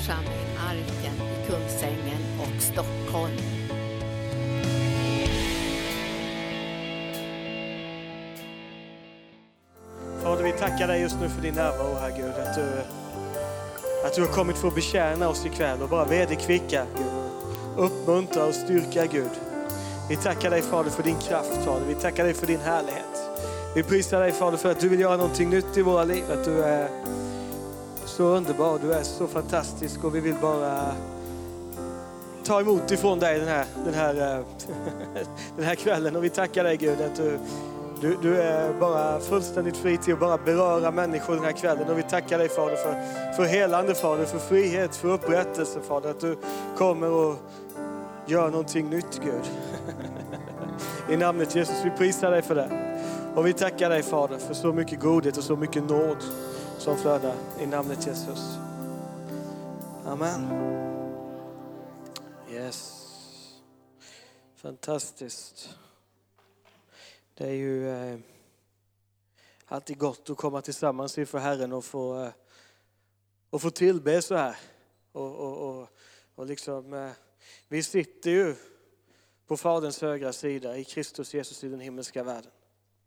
församling Arken i Kungsängen och Stockholm. Fader, vi tackar dig just nu för din närvaro Herre Gud. Att du, att du har kommit för att betjäna oss ikväll och bara vederkvicka Gud. Uppmuntra och styrka Gud. Vi tackar dig Fader för din kraft Fader. Vi tackar dig för din härlighet. Vi prisar dig Fader för att du vill göra någonting nytt i våra liv. Att du är så underbar, du är så fantastisk och vi vill bara ta emot ifrån dig den här, den här, eh, den här kvällen. Och vi tackar dig Gud att du, du, du är bara fullständigt fri till att bara beröra människor den här kvällen. Och vi tackar dig Fader för, för helande Fader, för frihet, för upprättelse Fader. Att du kommer och gör någonting nytt Gud. I namnet Jesus, vi prisar dig för det. Och vi tackar dig Fader för så mycket godhet och så mycket nåd som flödar i namnet Jesus. Amen. Yes. Fantastiskt. Det är ju eh, alltid gott att komma tillsammans inför Herren och få, eh, och få tillbe så här. Och, och, och, och liksom, eh, vi sitter ju på Faderns högra sida i Kristus Jesus i den himmelska världen.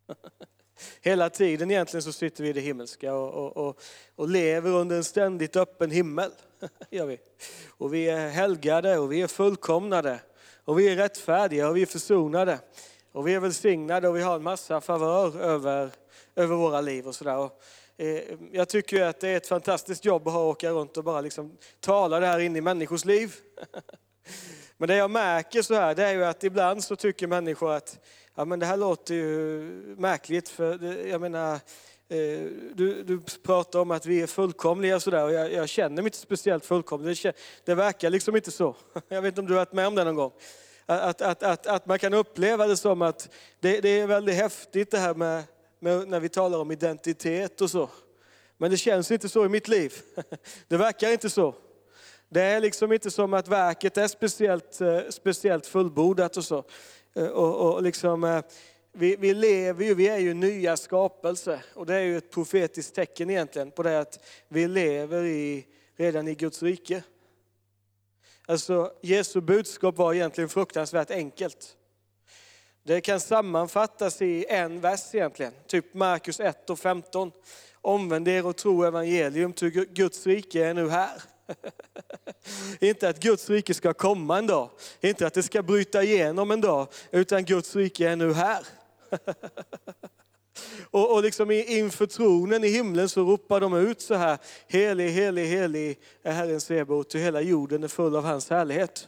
Hela tiden egentligen så sitter vi i det himmelska och, och, och, och lever under en ständigt öppen himmel. Gör vi. Och vi är helgade och vi är fullkomnade. Och vi är rättfärdiga och vi är försonade. Och vi är välsignade och vi har en massa favör över, över våra liv och sådär. Eh, jag tycker att det är ett fantastiskt jobb att ha åka runt och bara liksom tala det här in i människors liv. Men det jag märker så här, det är ju att ibland så tycker människor att ja, men det här låter ju märkligt. För det, jag menar, eh, du, du pratar om att vi är fullkomliga och sådär och jag, jag, känner mig inte speciellt fullkomlig. Det, det verkar liksom inte så. Jag vet inte om du har varit med om det någon gång. Att, att, att, att man kan uppleva det som att det, det är väldigt häftigt det här med, med, när vi talar om identitet och så. Men det känns inte så i mitt liv. Det verkar inte så. Det är liksom inte som att verket är speciellt, eh, speciellt fullbordat och så. Eh, och, och liksom, eh, vi, vi lever ju, vi är ju nya skapelser. Och det är ju ett profetiskt tecken egentligen på det att vi lever i, redan i Guds rike. Alltså Jesu budskap var egentligen fruktansvärt enkelt. Det kan sammanfattas i en vers egentligen, typ Markus 1 och 15. Omvänd er och tro evangelium, ty Guds rike är nu här. Inte att Guds rike ska komma en dag, inte att det ska bryta igenom en dag, utan Guds rike är nu här. Och, och liksom inför tronen i himlen så ropar de ut så här, helig, helig, helig är Herren Sebot och hela jorden är full av hans härlighet.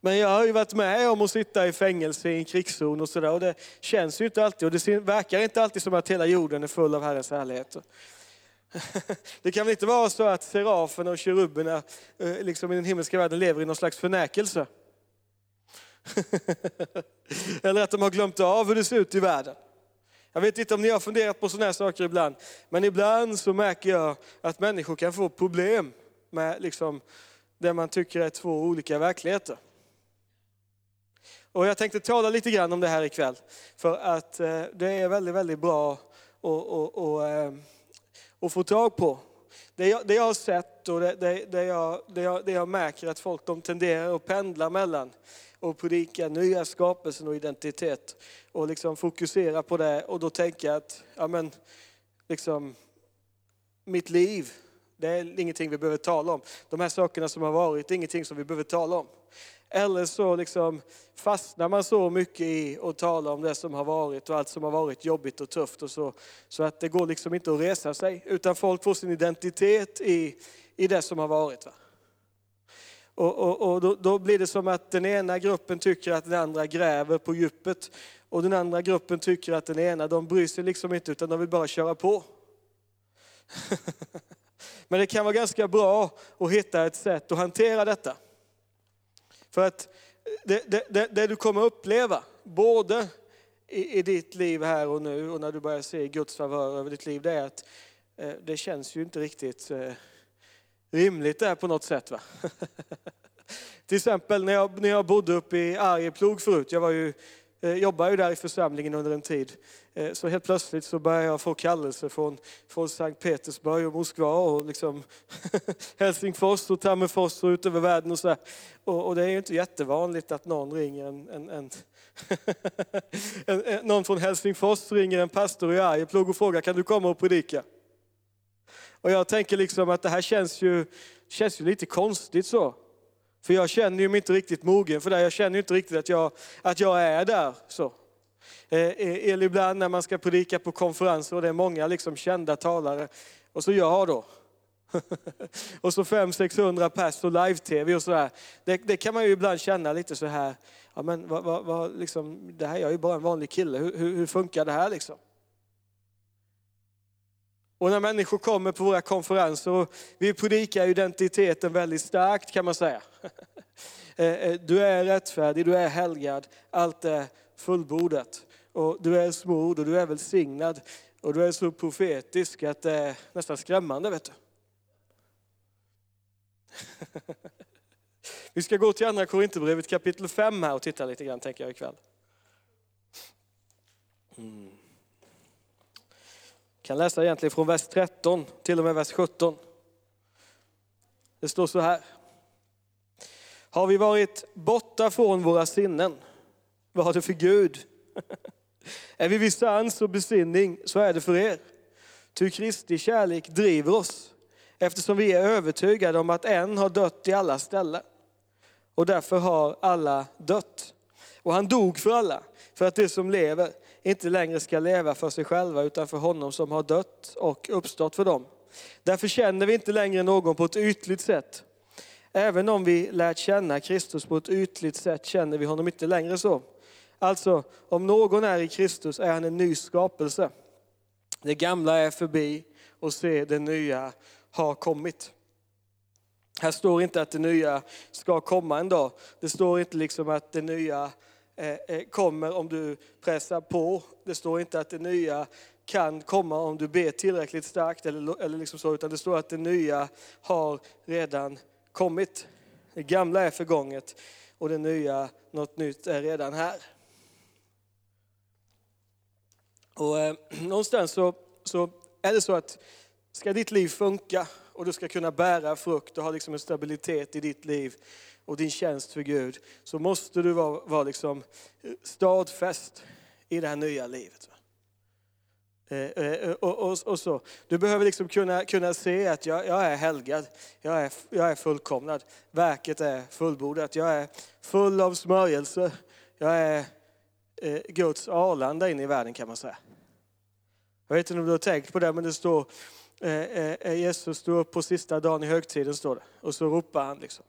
Men jag har ju varit med om att sitta i fängelse i en krigszon och sådär och det känns ju inte alltid och det verkar inte alltid som att hela jorden är full av Herrens härlighet. Det kan väl inte vara så att seraferna och keruberna eh, liksom i den himmelska världen lever i någon slags förnäkelse? Eller att de har glömt av hur det ser ut i världen. Jag vet inte om ni har funderat på sådana här saker ibland, men ibland så märker jag att människor kan få problem med liksom det man tycker är två olika verkligheter. Och jag tänkte tala lite grann om det här ikväll, för att eh, det är väldigt, väldigt bra och, och, och eh, att få tag på. Det jag, det jag har sett och det, det, det, jag, det, jag, det jag märker att folk de tenderar att pendla mellan och predika nya skapelsen och identitet och liksom fokusera på det och då tänka att, ja men, liksom, mitt liv, det är ingenting vi behöver tala om. De här sakerna som har varit, det är ingenting som vi behöver tala om. Eller så liksom fastnar man så mycket i att tala om det som har varit och allt som har varit jobbigt och tufft och så. Så att det går liksom inte att resa sig. Utan folk får sin identitet i, i det som har varit. Va? Och, och, och då, då, blir det som att den ena gruppen tycker att den andra gräver på djupet. Och den andra gruppen tycker att den ena, de bryr sig liksom inte utan de vill bara köra på. Men det kan vara ganska bra att hitta ett sätt att hantera detta. För att eh, det, det, det, det du kommer uppleva, både i, i, ditt liv här och nu och när du börjar se Guds favör över ditt liv, det är att eh, det känns ju inte riktigt eh, rimligt där på något sätt. Va? Till exempel när jag, när jag bodde uppe i Arjeplog förut, jag var ju eh, jobbar ju där i församlingen under en tid. Eh, så helt plötsligt så börjar jag få kallelse från, från Sankt Petersburg och Moskva och liksom Helsingfors och Tammerfors och ut över världen och så. Och, och, det är ju inte jättevanligt att någon ringer en, en, en, en någon från Helsingfors ringer en pastor i Arjeplog och frågar kan du komma och predika? Och jag tänker liksom att det här känns ju, känns ju lite konstigt så. För jag känner ju mig inte riktigt mogen för det. Jag känner ju inte riktigt att jag, att jag är där. Så. Eh, eh ibland när man ska predika på konferenser och det är många liksom kända talare. Och så jag då. och så 500-600 pers och live-tv och sådär. Det, det, kan man ju ibland känna lite så här, ja men vad, vad, vad, liksom, det här, jag är ju bara en vanlig kille, hur, hur, hur funkar det här liksom? Och när människor kommer på våra konferenser, och vi predikar identiteten väldigt starkt kan man säga. Eh, eh, du är rättfärdig, du är helgad, allt är fullbordat. Och du är smord och du är välsignad. Och du är så profetisk att det är nästan skrämmande. vet du. Vi ska gå till andra Korinthierbrevet kapitel 5 här och titta lite grann tänker jag ikväll. Mm kan läsa egentligen från vers 13 till och med vers 17. Det står så här. Har vi varit borta från våra sinnen? Vad har det för Gud? är vi vid sans och besinning så är det för er. Ty Kristi kärlek driver oss eftersom vi är övertygade om att en har dött i alla ställen. Och därför har alla dött. Och han dog för alla, för att de som lever inte längre ska leva för sig själva utan för honom som har dött och uppstått för dem. Därför känner vi inte längre någon på ett ytligt sätt. Även om vi lärt känna Kristus på ett ytligt sätt känner vi honom inte längre så. Alltså, om någon är i Kristus är han en ny skapelse. Det gamla är förbi och se, det nya har kommit. Här står inte att det nya ska komma en dag. Det står inte liksom att det nya Eh, eh, kommer om du pressar på. Det står inte att det nya kan komma om du ber tillräckligt starkt eller, eller liksom så, utan det står att det nya har redan kommit. Det gamla är förgånget och det nya, något nytt, är redan här. Och eh, någonstans så, så är det så att ska ditt liv funka och du ska kunna bära frukt och ha liksom en stabilitet i ditt liv och din tjänst för Gud, så måste du vara, vara liksom eh, stadfäst i det här nya livet. Eh, eh, och, och, och, så. Du behöver liksom kunna, kunna se att jag, jag är helgad, jag är, jag är fullkomnad, verket är fullbordat, jag är full av smörjelse, jag är eh, Guds Arlanda in i världen kan man säga. Jag vet inte om du har tänkt på det, men det står eh, eh Jesus står upp på sista dagen i högtiden, står det. Och så ropar han liksom.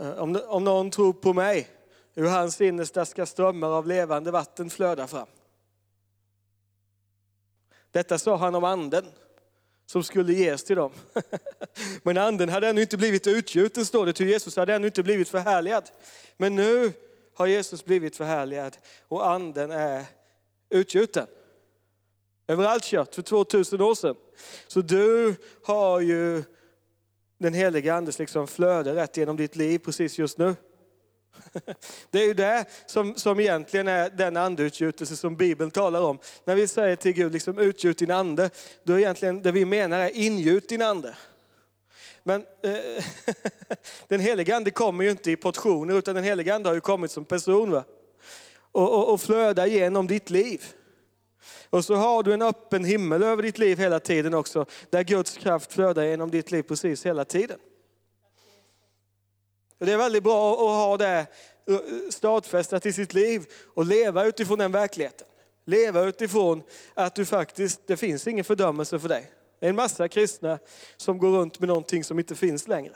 Eh, om, om någon tror på mig, ur hans innersta ska strömmar av levande vatten flöda fram. Detta sa han om anden som skulle ges till dem. Men anden hade ännu inte blivit utgjuten, står det, till Jesus hade ännu inte blivit förhärligad. Men nu har Jesus blivit förhärligad och anden är utgjuten. Överallt kört, kött för 2000 år sedan. Så du har ju den heliga andes liksom flöde rätt genom ditt liv precis just nu. Det är ju det som, som egentligen är den andeutgjutelse som Bibeln talar om. När vi säger till Gud, liksom, utgjut din ande, då är egentligen det vi menar är ingjut din ande. Men eh, den heliga ande kommer ju inte i portioner, utan den heliga ande har ju kommit som person. Va? Och, och, och flödar genom ditt liv. Och så har du en öppen himmel över ditt liv hela tiden också, där Guds kraft flödar genom ditt liv precis hela tiden. Och det är väldigt bra att ha det eh, stadfästat i sitt liv och leva utifrån den verkligheten. Leva utifrån att du faktiskt, det finns ingen fördömelse för dig. Det är en massa kristna som går runt med någonting som inte finns längre.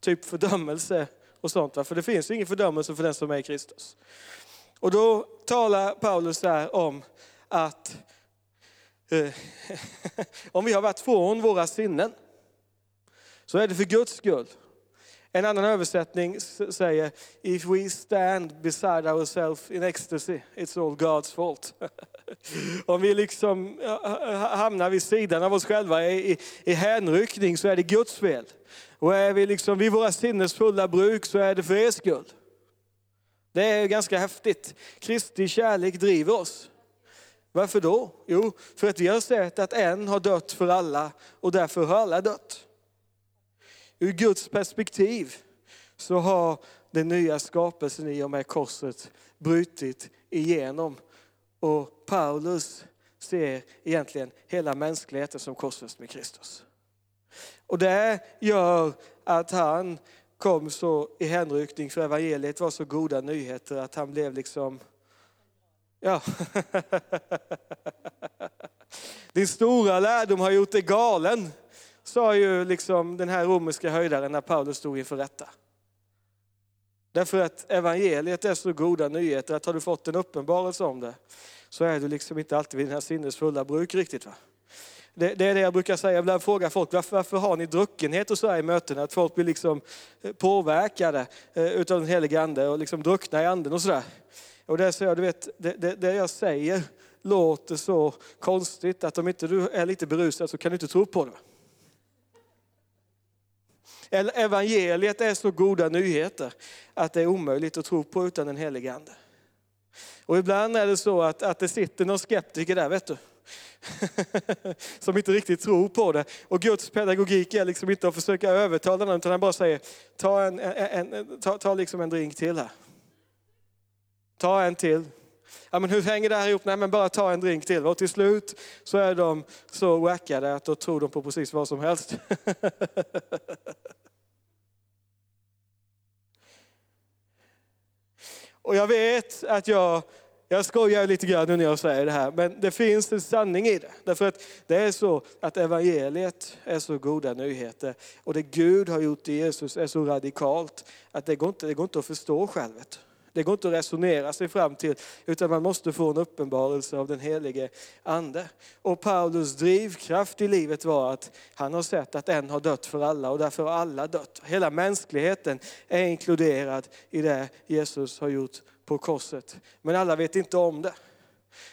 Typ fördömelse och sånt. För det finns ingen fördömelse för den som är i Kristus. Och då talar Paulus där om att eh, om vi har varit från våra sinnen så är det för Guds skull. En annan översättning säger, if we stand beside ourselves in ecstasy, it's all God's fault. Om vi liksom hamnar vid sidan av oss själva i, i, i hänryckning så är det Guds fel. Och är vi liksom vid våra sinnes fulla bruk så är det för er skull. Det är ganska häftigt. Kristi kärlek driver oss. Varför då? Jo, för att vi har sett att en har dött för alla och därför har alla dött. Ur Guds perspektiv så har den nya skapelsen i och med korset brutit igenom. Och Paulus ser egentligen hela mänskligheten som korsfäst med Kristus. Och det gör att han kom så i hänryckning för evangeliet var så goda nyheter att han blev liksom, ja. Din stora lärdom har gjort dig galen, sa ju liksom den här romerska höjdaren när Paulus stod inför rätta. Därför att evangeliet är så goda nyheter att har du fått en uppenbarelse om det så är du liksom inte alltid vid dina sinnes fulla bruk riktigt. Va? Det, det, är det jag brukar säga, ibland frågar folk varför, varför har ni druckenhet och så här i mötena? Att folk blir liksom eh, påverkade eh, utav den helige ande och liksom druckna i anden och sådär. Och det, så jag, du vet, det, det, det jag säger låter så konstigt att om inte du är lite berusad så kan du inte tro på det. Evangeliet är så goda nyheter att det är omöjligt att tro på utan den helige Ande. Och ibland är det så att, att det sitter någon skeptiker där, vet du. som inte riktigt tror på det. Och Guds pedagogik är liksom inte att försöka övertala någon, utan han bara säger, ta, en, en, en, ta, ta liksom en drink till här. Ta en till. Ja, men hur hänger det här ihop? Nej, men bara ta en drink till. Och till slut så är de så wackade att då tror de på precis vad som helst. Och jag vet att jag, jag skojar lite grann nu när jag säger det här, men det finns en sanning i det. Därför att det är så att evangeliet är så goda nyheter. Och det Gud har gjort i Jesus är så radikalt att det går inte, det går inte att förstå självet. Det går inte att resonera sig fram till, utan man måste få en uppenbarelse av den helige Ande. Och Paulus drivkraft i livet var att han har sett att en har dött för alla och därför har alla dött. Hela mänskligheten är inkluderad i det Jesus har gjort på korset. Men alla vet inte om det.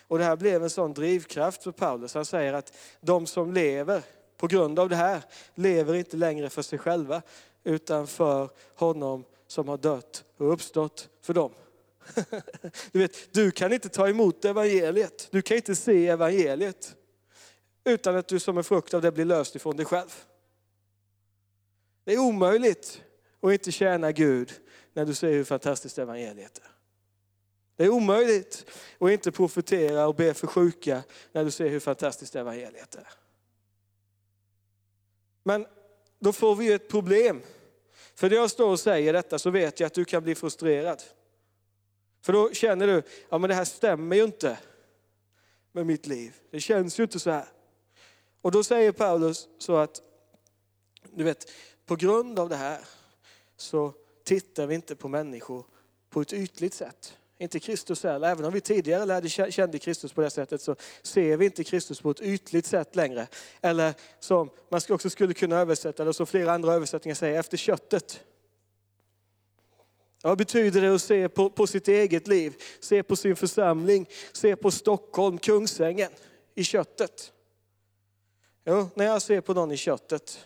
Och det här blev en sån drivkraft för Paulus. Han säger att de som lever på grund av det här lever inte längre för sig själva utan för honom som har dött och uppstått för dem. Du vet, du kan inte ta emot evangeliet. Du kan inte se evangeliet utan att du som en frukt av det blir löst ifrån dig själv. Det är omöjligt att inte tjäna Gud när du ser hur fantastiskt evangeliet är. Det är omöjligt att inte profetera och be för sjuka när du ser hur fantastiskt evangeliet är. Men då får vi ett problem. För när jag står och säger detta så vet jag att du kan bli frustrerad. För då känner du, ja men det här stämmer ju inte med mitt liv. Det känns ju inte så här. Och då säger Paulus så att, du vet, på grund av det här så tittar vi inte på människor på ett ytligt sätt. Inte Kristus heller. Även om vi tidigare lärde, kände Kristus på det sättet så ser vi inte Kristus på ett ytligt sätt längre. Eller som man också skulle kunna översätta, eller som flera andra översättningar säger, efter köttet. Vad betyder det att se på, på sitt eget liv, se på sin församling, se på Stockholm, Kungsängen i köttet? Jo, när jag ser på någon i köttet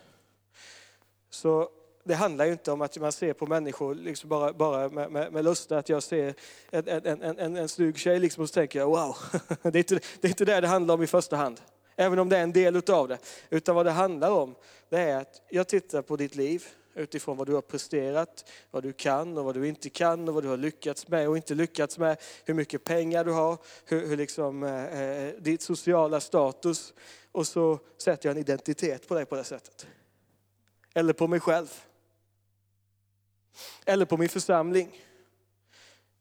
så det handlar ju inte om att man ser på människor liksom bara, bara med, med, med lust, att jag ser en, en, en, en, snygg tjej liksom och så tänker jag wow, det är, inte, det är inte det det handlar om i första hand. Även om det är en del utav det. Utan vad det handlar om, det är att jag tittar på ditt liv utifrån vad du har presterat, vad du kan och vad du inte kan och vad du har lyckats med och inte lyckats med, hur mycket pengar du har, hur, hur liksom, eh, eh ditt sociala status. Och så sätter jag en identitet på dig på det sättet. Eller på mig själv. Eller på min församling.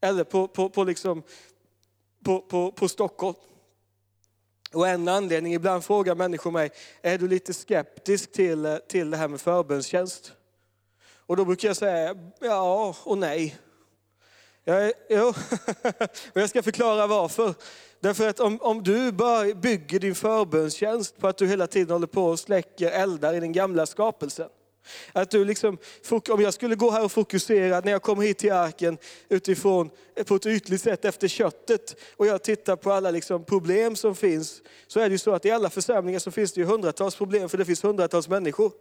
Eller på, på, på, liksom, på, på, på Stockholm. Och en anledning, ibland frågar människor mig, är du lite skeptisk till, till det här med förbönstjänst? Och då brukar jag säga ja och nej. Jag, jo. och jag ska förklara varför. Därför att om, om du bör, bygger din förbönstjänst på att du hela tiden håller på och släcker eldar i den gamla skapelsen. Att du liksom, om jag skulle gå här och fokusera när jag kommer hit till arken utifrån eh, på ett ytligt sätt efter köttet och jag tittar på alla liksom problem som finns. Så är det ju så att i alla församlingar så finns det ju hundratals problem för det finns hundratals människor.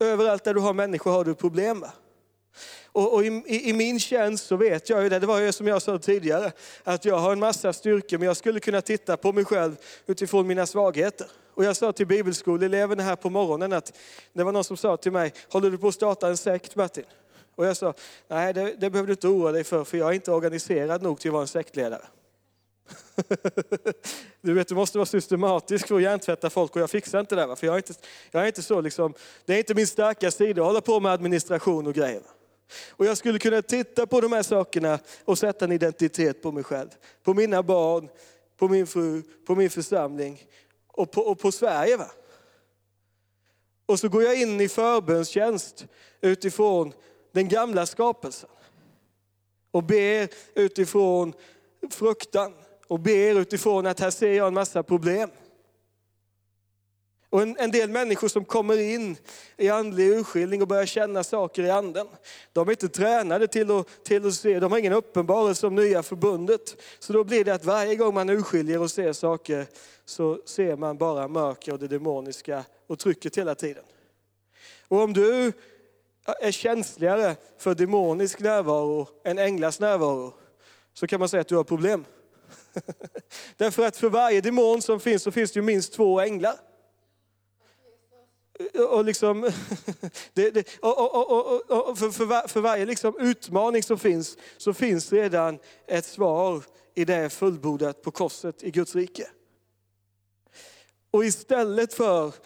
Överallt där du har människor har du problem. Och, och i, i, min tjänst så vet jag ju det, det var ju som jag sa tidigare, att jag har en massa styrkor men jag skulle kunna titta på mig själv utifrån mina svagheter. Och jag sa till bibelskoleeleverna här på morgonen att det var någon som sa till mig, håller du på att starta en sekt Martin? Och jag sa, nej det, det behöver du inte oroa dig för, för jag är inte organiserad nog till att vara en sektledare. Du vet, du måste vara systematisk för att hjärntvätta folk och jag fixar inte det. För jag är inte, jag är inte så liksom, det är inte min starka sida att hålla på med administration och grejer. Och jag skulle kunna titta på de här sakerna och sätta en identitet på mig själv. På mina barn, på min fru, på min församling och på, och på Sverige. Va? Och så går jag in i förbönstjänst utifrån den gamla skapelsen. Och ber utifrån fruktan och ber utifrån att här ser jag en massa problem. Och en, en, del människor som kommer in i andlig urskiljning och börjar känna saker i anden, de är inte tränade till att, till att se, de har ingen uppenbarelse om nya förbundet. Så då blir det att varje gång man urskiljer och ser saker så ser man bara mörker och det demoniska och trycket hela tiden. Och om du är känsligare för demonisk närvaro än änglars närvaro så kan man säga att du har problem. Därför att för varje demon som finns så finns det ju minst två änglar. Och, liksom, det, det, och, och, och för, för, var, för, varje liksom utmaning som finns så finns redan ett svar i det fullbordat på korset i Guds rike. Och istället för att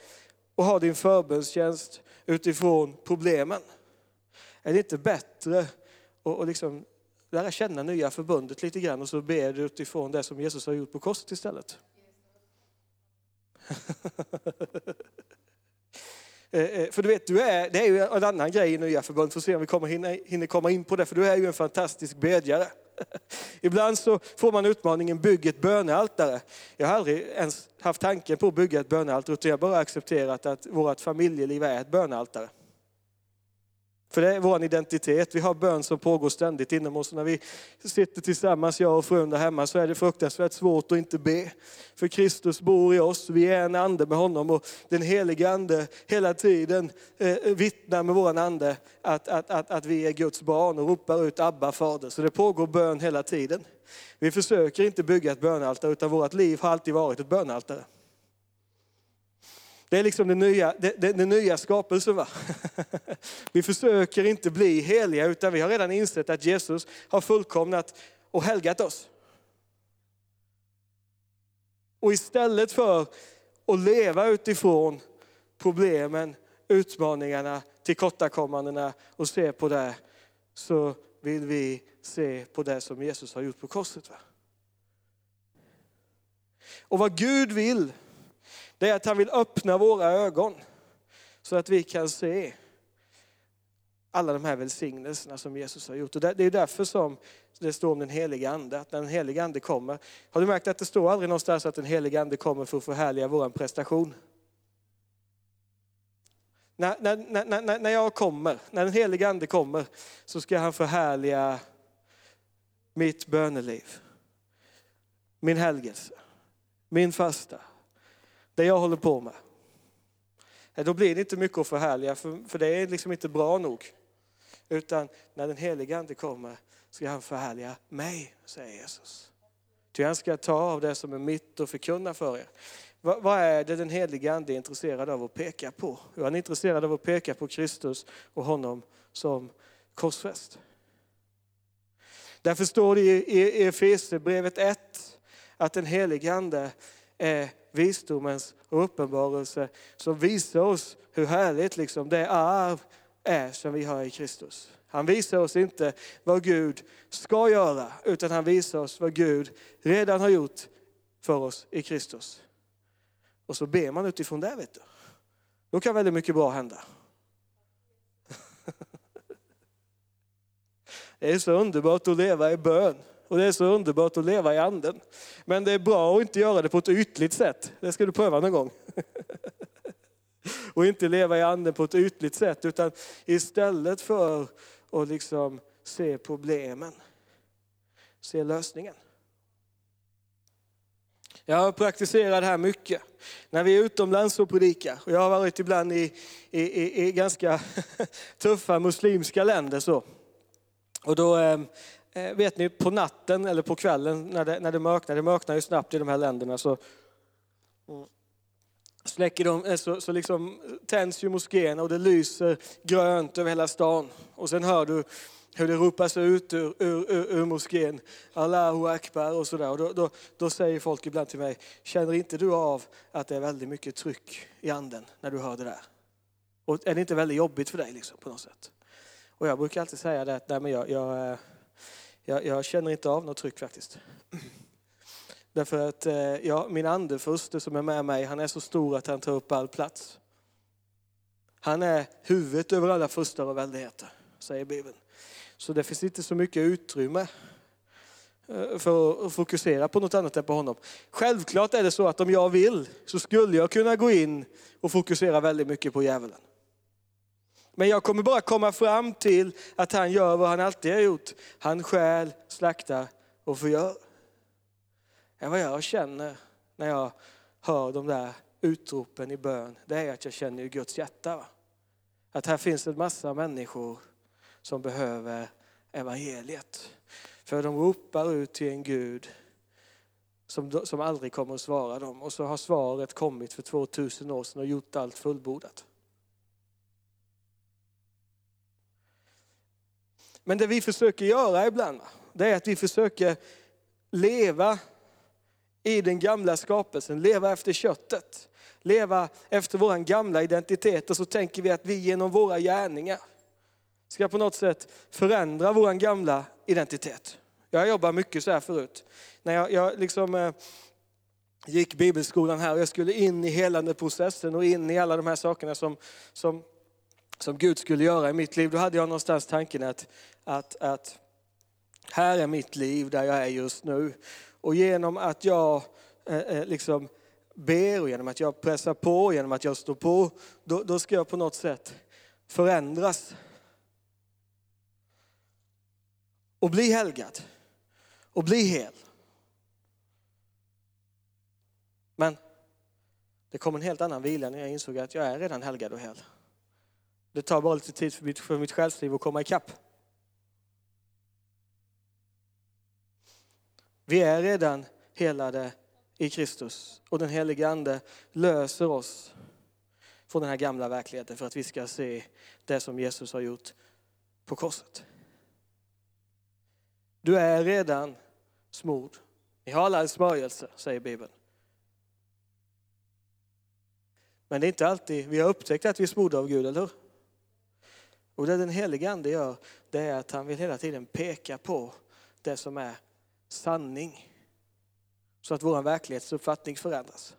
ha din förbönstjänst utifrån problemen, är det inte bättre att liksom lära känna nya förbundet lite grann och så ber du utifrån det som Jesus har gjort på korset istället. Eh, eh, för du vet, du är, det är ju en annan grej i nya förbundet, får se om vi kommer hinna, hinner komma in på det, för du är ju en fantastisk bedjare. Ibland så får man utmaningen bygg ett bönealtare. Jag har aldrig ens haft tanken på att bygga ett bönealtare, utan jag har bara accepterat att vårt familjeliv är ett bönealtare. För det är vår identitet. Vi har bön som pågår ständigt inom oss. När vi sitter tillsammans, jag och frun där hemma, så är det fruktansvärt svårt att inte be. För Kristus bor i oss, vi är en ande med honom och den helige ande hela tiden eh, vittnar med vår ande att, att, att, att vi är Guds barn och ropar ut Abba fader. Så det pågår bön hela tiden. Vi försöker inte bygga ett bönaltare utan vårt liv har alltid varit ett bönaltare. Det är liksom den nya, den, den nya skapelsen. Va? Vi försöker inte bli heliga utan vi har redan insett att Jesus har fullkomnat och helgat oss. Och istället för att leva utifrån problemen, utmaningarna, tillkortakommandena och se på det, så vill vi se på det som Jesus har gjort på korset. Va? Och vad Gud vill det är att han vill öppna våra ögon så att vi kan se alla de här välsignelserna som Jesus har gjort. Och det är därför som det står om den heliga ande, att när den heliga ande kommer. Har du märkt att det står aldrig någonstans att den heliga ande kommer för att förhärliga vår prestation? När, när, när, när jag kommer, när den heliga ande kommer, så ska han förhärliga mitt böneliv, min helgelse, min fasta, det jag håller på med. Eh, då blir det inte mycket att förhärliga, för, för det är liksom inte bra nog. Utan när den heliga Ande kommer ska han förhärliga mig, säger Jesus. Ty han ska ta av det som är mitt och förkunna för er. Vad, vad är det den heliga Ande är intresserad av att peka på? Jo, han är intresserad av att peka på Kristus och honom som korsfäst. Därför står det i Efesierbrevet 1 att den helige Ande är visdomens uppenbarelse som visar oss hur härligt liksom det arv är som vi har i Kristus. Han visar oss inte vad Gud ska göra, utan han visar oss vad Gud redan har gjort för oss i Kristus. Och så ber man utifrån det, vet du. Då kan väldigt mycket bra hända. Det är så underbart att leva i bön. Och det är så underbart att leva i anden. Men det är bra att inte göra det på ett ytligt sätt. Det ska du pröva någon gång. och inte leva i anden på ett ytligt sätt, utan istället för att liksom se problemen, se lösningen. Jag praktiserar det här mycket. När vi är utomlands och predikar, och jag har varit ibland i, i, i, i ganska tuffa muslimska länder. Så. Och då, ehm, eh, vet ni, på natten eller på kvällen när det, när det mörknar, det mörknar ju snabbt i de här länderna, så släcker de, eh, så, så liksom tänds ju moskéerna och det lyser grönt över hela stan. Och sen hör du hur det ropas ut ur, ur, ur, ur moskén, Allahu akbar och sådär. Och då, då, då säger folk ibland till mig, känner inte du av att det är väldigt mycket tryck i anden när du hör det där? Och är det inte väldigt jobbigt för dig liksom, på något sätt? Och jag brukar alltid säga det att nej, men jag, jag, eh, jag, jag känner inte av något tryck faktiskt. Därför att eh, ja, min andefurste som är med mig, han är så stor att han tar upp all plats. Han är huvudet över alla furstar och väldigheter, säger Bibeln. Så det finns inte så mycket utrymme eh, för att fokusera på något annat än på honom. Självklart är det så att om jag vill så skulle jag kunna gå in och fokusera väldigt mycket på djävulen. Men jag kommer bara komma fram till att han gör vad han alltid har gjort. Han stjäl, slaktar och förgör. Ja, vad jag känner när jag hör de där utropen i bön, det är att jag känner Guds hjärta. Va? Att här finns en massa människor som behöver evangeliet. För de ropar ut till en Gud som, som aldrig kommer att svara dem. Och så har svaret kommit för 2000 år sedan och gjort allt fullbordat. Men det vi försöker göra ibland, det är att vi försöker leva i den gamla skapelsen, leva efter köttet, leva efter vår gamla identitet. Och så tänker vi att vi genom våra gärningar ska på något sätt förändra vår gamla identitet. Jag jobbar mycket så här förut. När jag, jag liksom, eh, gick bibelskolan här och jag skulle in i helandeprocessen och in i alla de här sakerna som, som, som Gud skulle göra i mitt liv. Då hade jag någonstans tanken att, att, att här är mitt liv där jag är just nu. Och genom att jag eh, eh liksom ber och genom att jag pressar på, genom att jag står på, då, då ska jag på något sätt förändras. Och bli helgad. Och bli hel. Men det kom en helt annan vila när jag insåg att jag är redan helgad och hel. Det tar bara lite tid för mitt, för mitt själsliv att komma ikapp. Vi är redan helade i Kristus och den helige Ande löser oss från den här gamla verkligheten för att vi ska se det som Jesus har gjort på korset. Du är redan smord. Ni har alla en smörjelse, säger Bibeln. Men det är inte alltid vi har upptäckt att vi är smorda av Gud, eller hur? Och det den helige Ande gör, det är att han vill hela tiden peka på det som är sanning. Så att vår verklighetsuppfattning förändras.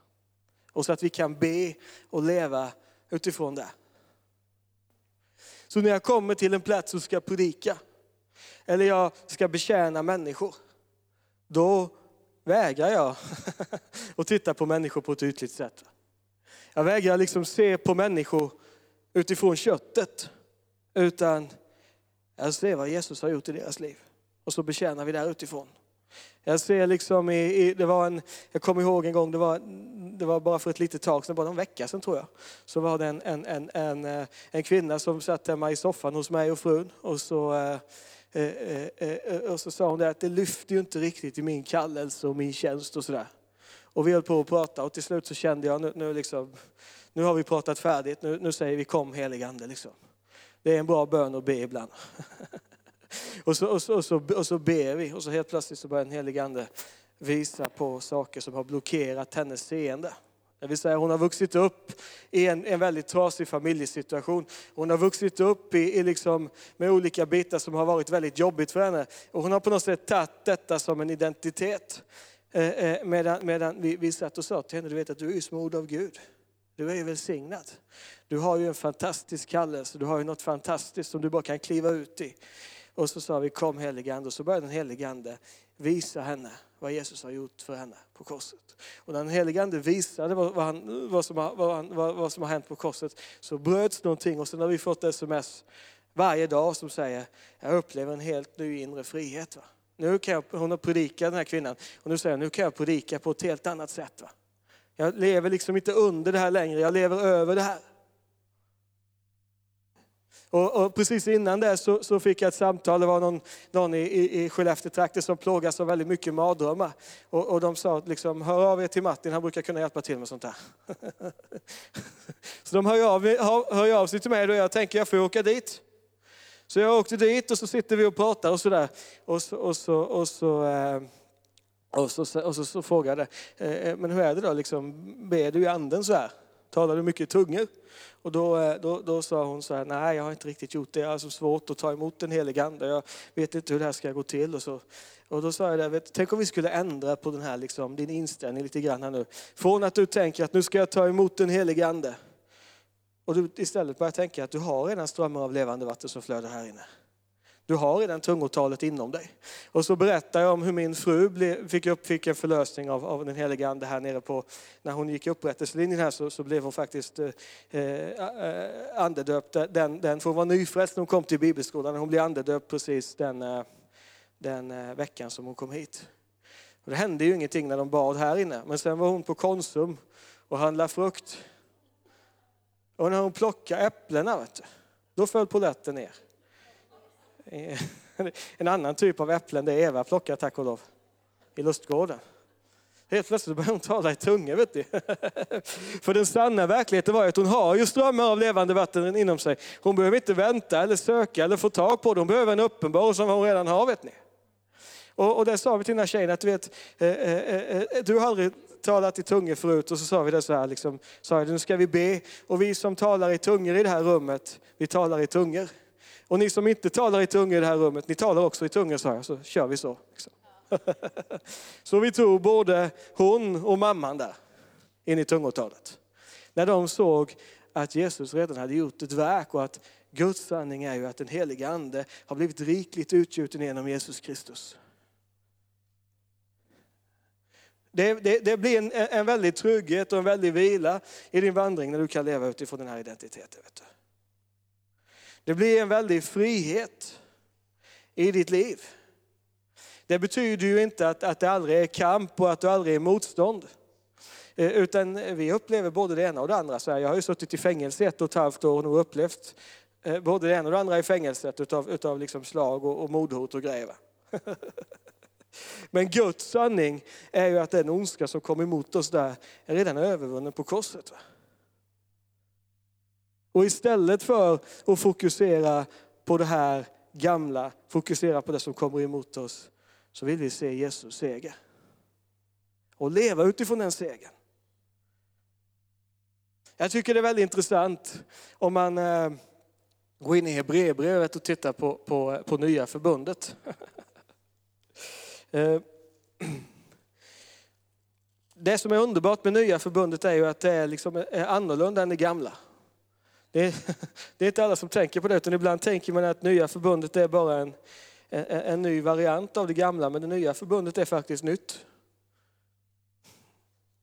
Och så att vi kan be och leva utifrån det. Så när jag kommer till en plats och ska predika, eller jag ska betjäna människor, då vägrar jag att titta på människor på ett ytligt sätt. Jag vägrar liksom se på människor utifrån köttet, utan jag ser vad Jesus har gjort i deras liv. Och så betjänar vi där utifrån. Jag ser liksom i, i, det var en, jag kommer ihåg en gång, det var, det var bara för ett litet tag sedan, bara en vecka sedan tror jag. Så var det en, en, en, en, eh, en kvinna som satt hemma i soffan hos mig och frun. Och så, eh, eh, eh, eh, och så sa hon det att det lyfter ju inte riktigt i min kallelse och min tjänst och sådär. Och vi höll på att prata och till slut så kände jag nu, nu, liksom, nu har vi pratat färdigt, nu, nu säger vi kom heligande liksom. Det är en bra bön att be ibland. Och så, och, så, och, så, och så ber vi och så helt plötsligt så börjar den helige Ande visa på saker som har blockerat hennes seende. Det vill säga hon har vuxit upp i en, en väldigt trasig familjesituation. Hon har vuxit upp i, i liksom, med olika bitar som har varit väldigt jobbigt för henne. Och hon har på något sätt tagit detta som en identitet. Eh, eh medan, medan vi, vi satt och sa till henne, du vet att du är smord av Gud. Du är ju välsignad. Du har ju en fantastisk kallelse, du har ju något fantastiskt som du bara kan kliva ut i. Och så sa vi kom helige Ande och så började den helige Ande visa henne vad Jesus har gjort för henne på korset. Och när den helige Ande visade vad, vad, han, vad, som, har, vad, vad, vad som har hänt på korset så bröts någonting och sen har vi fått sms varje dag som säger jag upplever en helt ny inre frihet. Va? Nu kan jag, hon har predikat den här kvinnan och nu säger hon, nu kan jag predika på ett helt annat sätt. Va? Jag lever liksom inte under det här längre, jag lever över det här. Och, och, precis innan det så, så, fick jag ett samtal, det var någon, någon i, i, i Skellefteå som plågas av väldigt mycket mardrömmar. Och, och de sa liksom, hör av er till Martin, han brukar kunna hjälpa till med sånt där. så de hör av, hör, hör av sig till mig och jag tänker jag får åka dit. Så jag åkte dit och så sitter vi och pratar och sådär. Och så, och så, och så, eh, och så, och så, så frågade jag, eh, eh, men hur är det då, liksom, ber du i anden så här? Talar du mycket i tungor? Och då, eh, då, då sa hon så här, nej jag har inte riktigt gjort det, jag har så svårt att ta emot den helige ande, jag vet inte hur det här ska gå till. Och, så. och då sa jag, det, vet, tänk om vi skulle ändra på den här, liksom, din inställning lite grann här nu. Från att du tänker att nu ska jag ta emot den helige ande, och du istället börjar tänka att du har redan strömmar av levande vatten som flödar här inne. Du har redan tungotalet inom dig. Och så berättar jag om hur min fru blev, fick, upp, fick en förlösning av, av den heliga ande här nere på, när hon gick upprättelselinjen här så, så blev hon faktiskt eh, eh, andedöpt. Den, den, för hon var nyfrälst när hon kom till bibelskolan. Hon blev andedöpt precis den, eh, den eh, veckan som hon kom hit. Och det hände ju ingenting när de bad här inne. Men sen var hon på Konsum och handlade frukt. Och när hon plockade äpplena, vet du, då föll poletten ner. Eh, en annan typ av äpplen det Eva plockar tack och lov i lustgården. Helt plötsligt börjar hon tala i tungor. Vet du. För den sanna verkligheten var att hon har ju strömmar av levande vatten inom sig. Hon behöver inte vänta eller söka eller få tag på det. Hon behöver en uppenbarelse som hon redan har. Vet ni. Och, och det sa vi till den här tjejen att du vet, eh, eh, eh, eh du har aldrig talat i tungor förut och så sa vi det så här, liksom, sa jag, nu ska vi be. Och vi som talar i tungor i det här rummet, vi talar i tungor. Och ni som inte talar i tungor i det här rummet, ni talar också i tungor, sa jag, så kör vi så. Liksom. så vi tog både hon och mamman där in i tungotalet. När de såg att Jesus redan hade gjort ett verk och att Guds sanning är ju att den heliga ande har blivit rikligt utgjuten genom Jesus Kristus. Det, det, det blir en, en väldig trygghet och en väldig vila i din vandring när du kan leva utifrån den här identiteten. Vet du. Det blir en väldig frihet i ditt liv. Det betyder ju inte att, att det aldrig är kamp och att du aldrig är motstånd. Eh, utan vi upplever både det ena och det andra. Så jag har ju suttit i fängelse ett och ett halvt år och nog upplevt eh, både det ena och det andra i fängelset utav, utav liksom slag och, och mordhot och grejer. Men Guds sanning är ju att den ondska som kom emot oss där är redan övervunnen på korset. Och istället för att fokusera på det här gamla, fokusera på det som kommer emot oss, så vill vi se Jesus seger. Och leva utifrån den segern. Jag tycker det är väldigt intressant om man eh, går in i Hebreerbrevet och tittar på, på, på nya förbundet. Eh, det som är underbart med nya förbundet är ju att det är, liksom, är annorlunda än det gamla. Det är, det är, inte alla som tänker på det, utan ibland tänker man att nya förbundet är bara en, en, en ny variant av det gamla, men det nya förbundet är faktiskt nytt.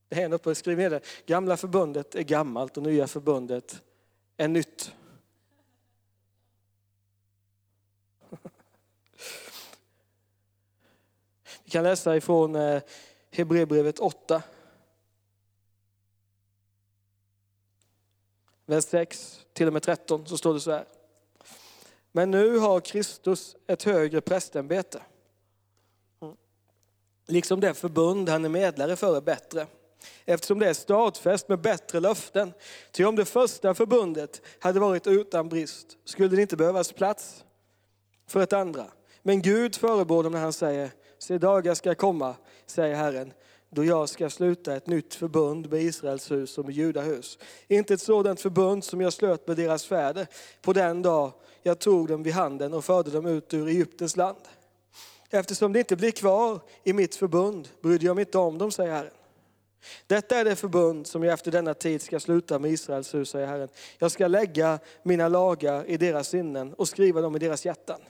Det är en uppe, skriv ner det. Gamla förbundet är gammalt och nya förbundet är nytt. Vi kan läsa ifrån eh, Hebreerbrevet 8. Vers 6 till och med 13 så står det så här. Men nu har Kristus ett högre prästämbete. Liksom det förbund han är medlare för är bättre. Eftersom det är stadfäst med bättre löften. Ty om det första förbundet hade varit utan brist skulle det inte behövas plats för ett andra. Men Gud förebådar dem när han säger, se dagar ska komma, säger Herren, då jag ska sluta ett nytt förbund med Israels hus och med Judahus. Inte ett sådant förbund som jag slöt med deras fäder på den dag jag tog dem vid handen och förde dem ut ur Egyptens land. Eftersom det inte blir kvar i mitt förbund brydde jag mig inte om dem, säger Herren. Detta är det förbund som jag efter denna tid ska sluta med Israels hus, säger Herren. Jag ska lägga mina lagar i deras sinnen och skriva dem i deras hjärtan.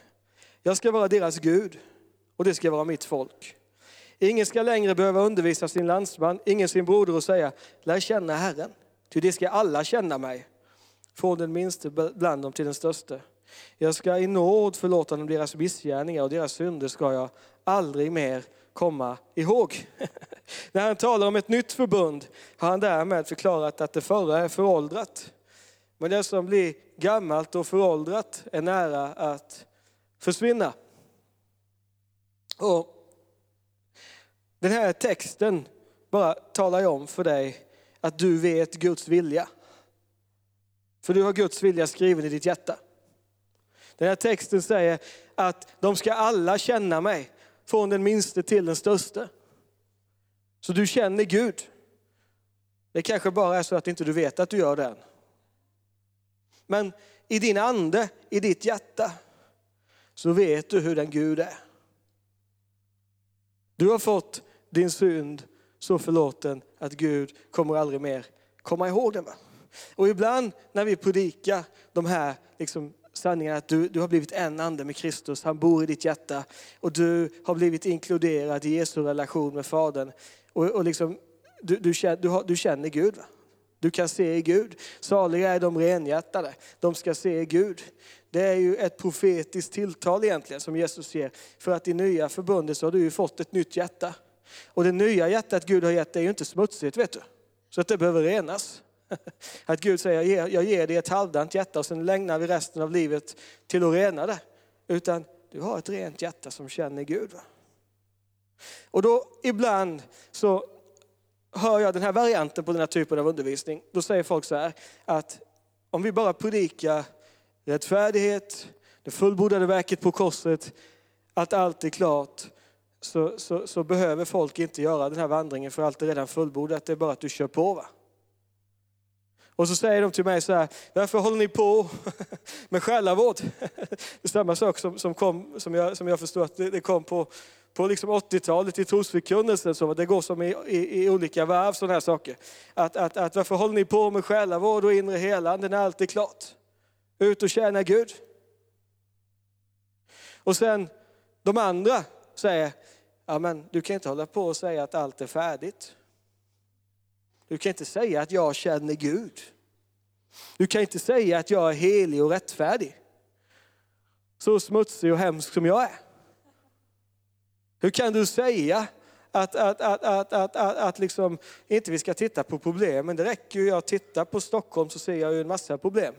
Jag ska vara deras Gud och det ska vara mitt folk. Ingen ska längre behöva undervisa sin landsman, ingen sin broder och säga, lär känna Herren. Ty det ska alla känna mig, från den minste bland dem till den störste. Jag ska i nåd förlåta dem deras missgärningar och deras synder ska jag aldrig mer komma ihåg. När han talar om ett nytt förbund har han därmed förklarat att det förra är föråldrat. Men det som blir gammalt och föråldrat är nära att försvinna. Och den här texten bara talar om för dig att du vet Guds vilja. För du har Guds vilja skriven i ditt hjärta. Den här texten säger att de ska alla känna mig, från den minste till den störste. Så du känner Gud. Det kanske bara är så att inte du vet att du gör det Men i din ande, i ditt hjärta, så vet du hur den Gud är. Du har fått din synd så förlåten att Gud kommer aldrig mer komma ihåg den. Och ibland när vi predikar de här liksom, sanningarna att du, du har blivit en ande med Kristus, han bor i ditt hjärta och du har blivit inkluderad i Jesu relation med Fadern. Och, och liksom, du, du, känner, du, har, du känner Gud. Va? Du kan se Gud. Saliga är de renhjärtade, de ska se Gud. Det är ju ett profetiskt tilltal egentligen som Jesus ger. För att i nya förbundet så har du ju fått ett nytt hjärta. Och det nya hjärtat Gud har gett är ju inte smutsigt vet du. Så att det behöver renas. Att Gud säger, jag ger dig ett halvdant hjärta och sen lägnar vi resten av livet till att rena det. Utan du har ett rent hjärta som känner Gud. Och då ibland så hör jag den här varianten på den här typen av undervisning. Då säger folk så här att om vi bara predikar rättfärdighet, det fullbordade verket på korset, att allt är klart, så, så, så, behöver folk inte göra den här vandringen för allt är redan fullbordat. Det är bara att du kör på. Va? Och så säger de till mig så här, varför håller ni på med själavård? Det är samma sak som, som, kom, som, jag, som jag förstår att det, det kom på, på liksom 80-talet i trosförkunnelsen. Så det går som i, i, i, olika varv sådana här saker. Att, att, att varför håller ni på med själavård och inre helande när allt är klart? Ut och tjäna Gud. Och sen de andra säger, ja men du kan inte hålla på och säga att allt är färdigt. Du kan inte säga att jag känner Gud. Du kan inte säga att jag är helig och rättfärdig. Så smutsig och hemsk som jag är. Hur kan du säga att, att, att, att, att, att, att liksom, inte vi ska titta på problemen? Det räcker ju att titta på Stockholm så ser jag ju en massa problem.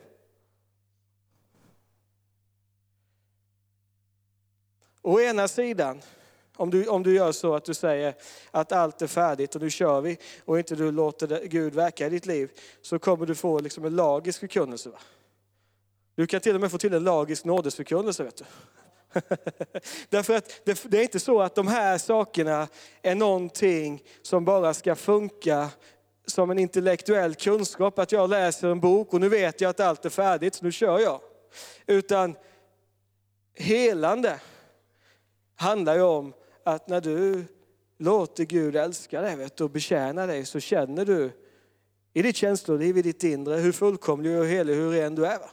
Å ena sidan om du, om du gör så att du säger att allt är färdigt och nu kör vi och inte du låter Gud verka i ditt liv så kommer du få liksom en lagisk förkunnelse. Va? Du kan till och med få till en lagisk nådesförkunnelse. Vet du. Därför att det, det är inte så att de här sakerna är någonting som bara ska funka som en intellektuell kunskap, att jag läser en bok och nu vet jag att allt är färdigt, så nu kör jag. Utan helande handlar ju om att när du låter Gud älska dig vet, och betjäna dig så känner du i ditt känsloliv, i ditt inre, hur fullkomlig och helig, hur ren du är. Va?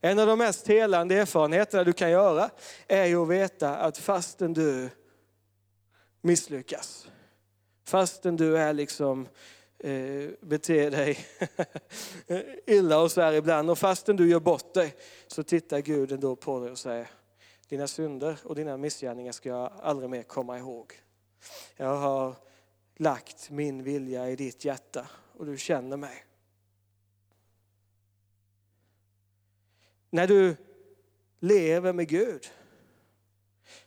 En av de mest helande erfarenheterna du kan göra är ju att veta att fastän du misslyckas, fastän du är liksom eh, beter dig illa och så här ibland och fastän du gör bort dig så tittar Gud ändå på dig och säger dina synder och dina missgärningar ska jag aldrig mer komma ihåg. Jag har lagt min vilja i ditt hjärta och du känner mig. När du lever med Gud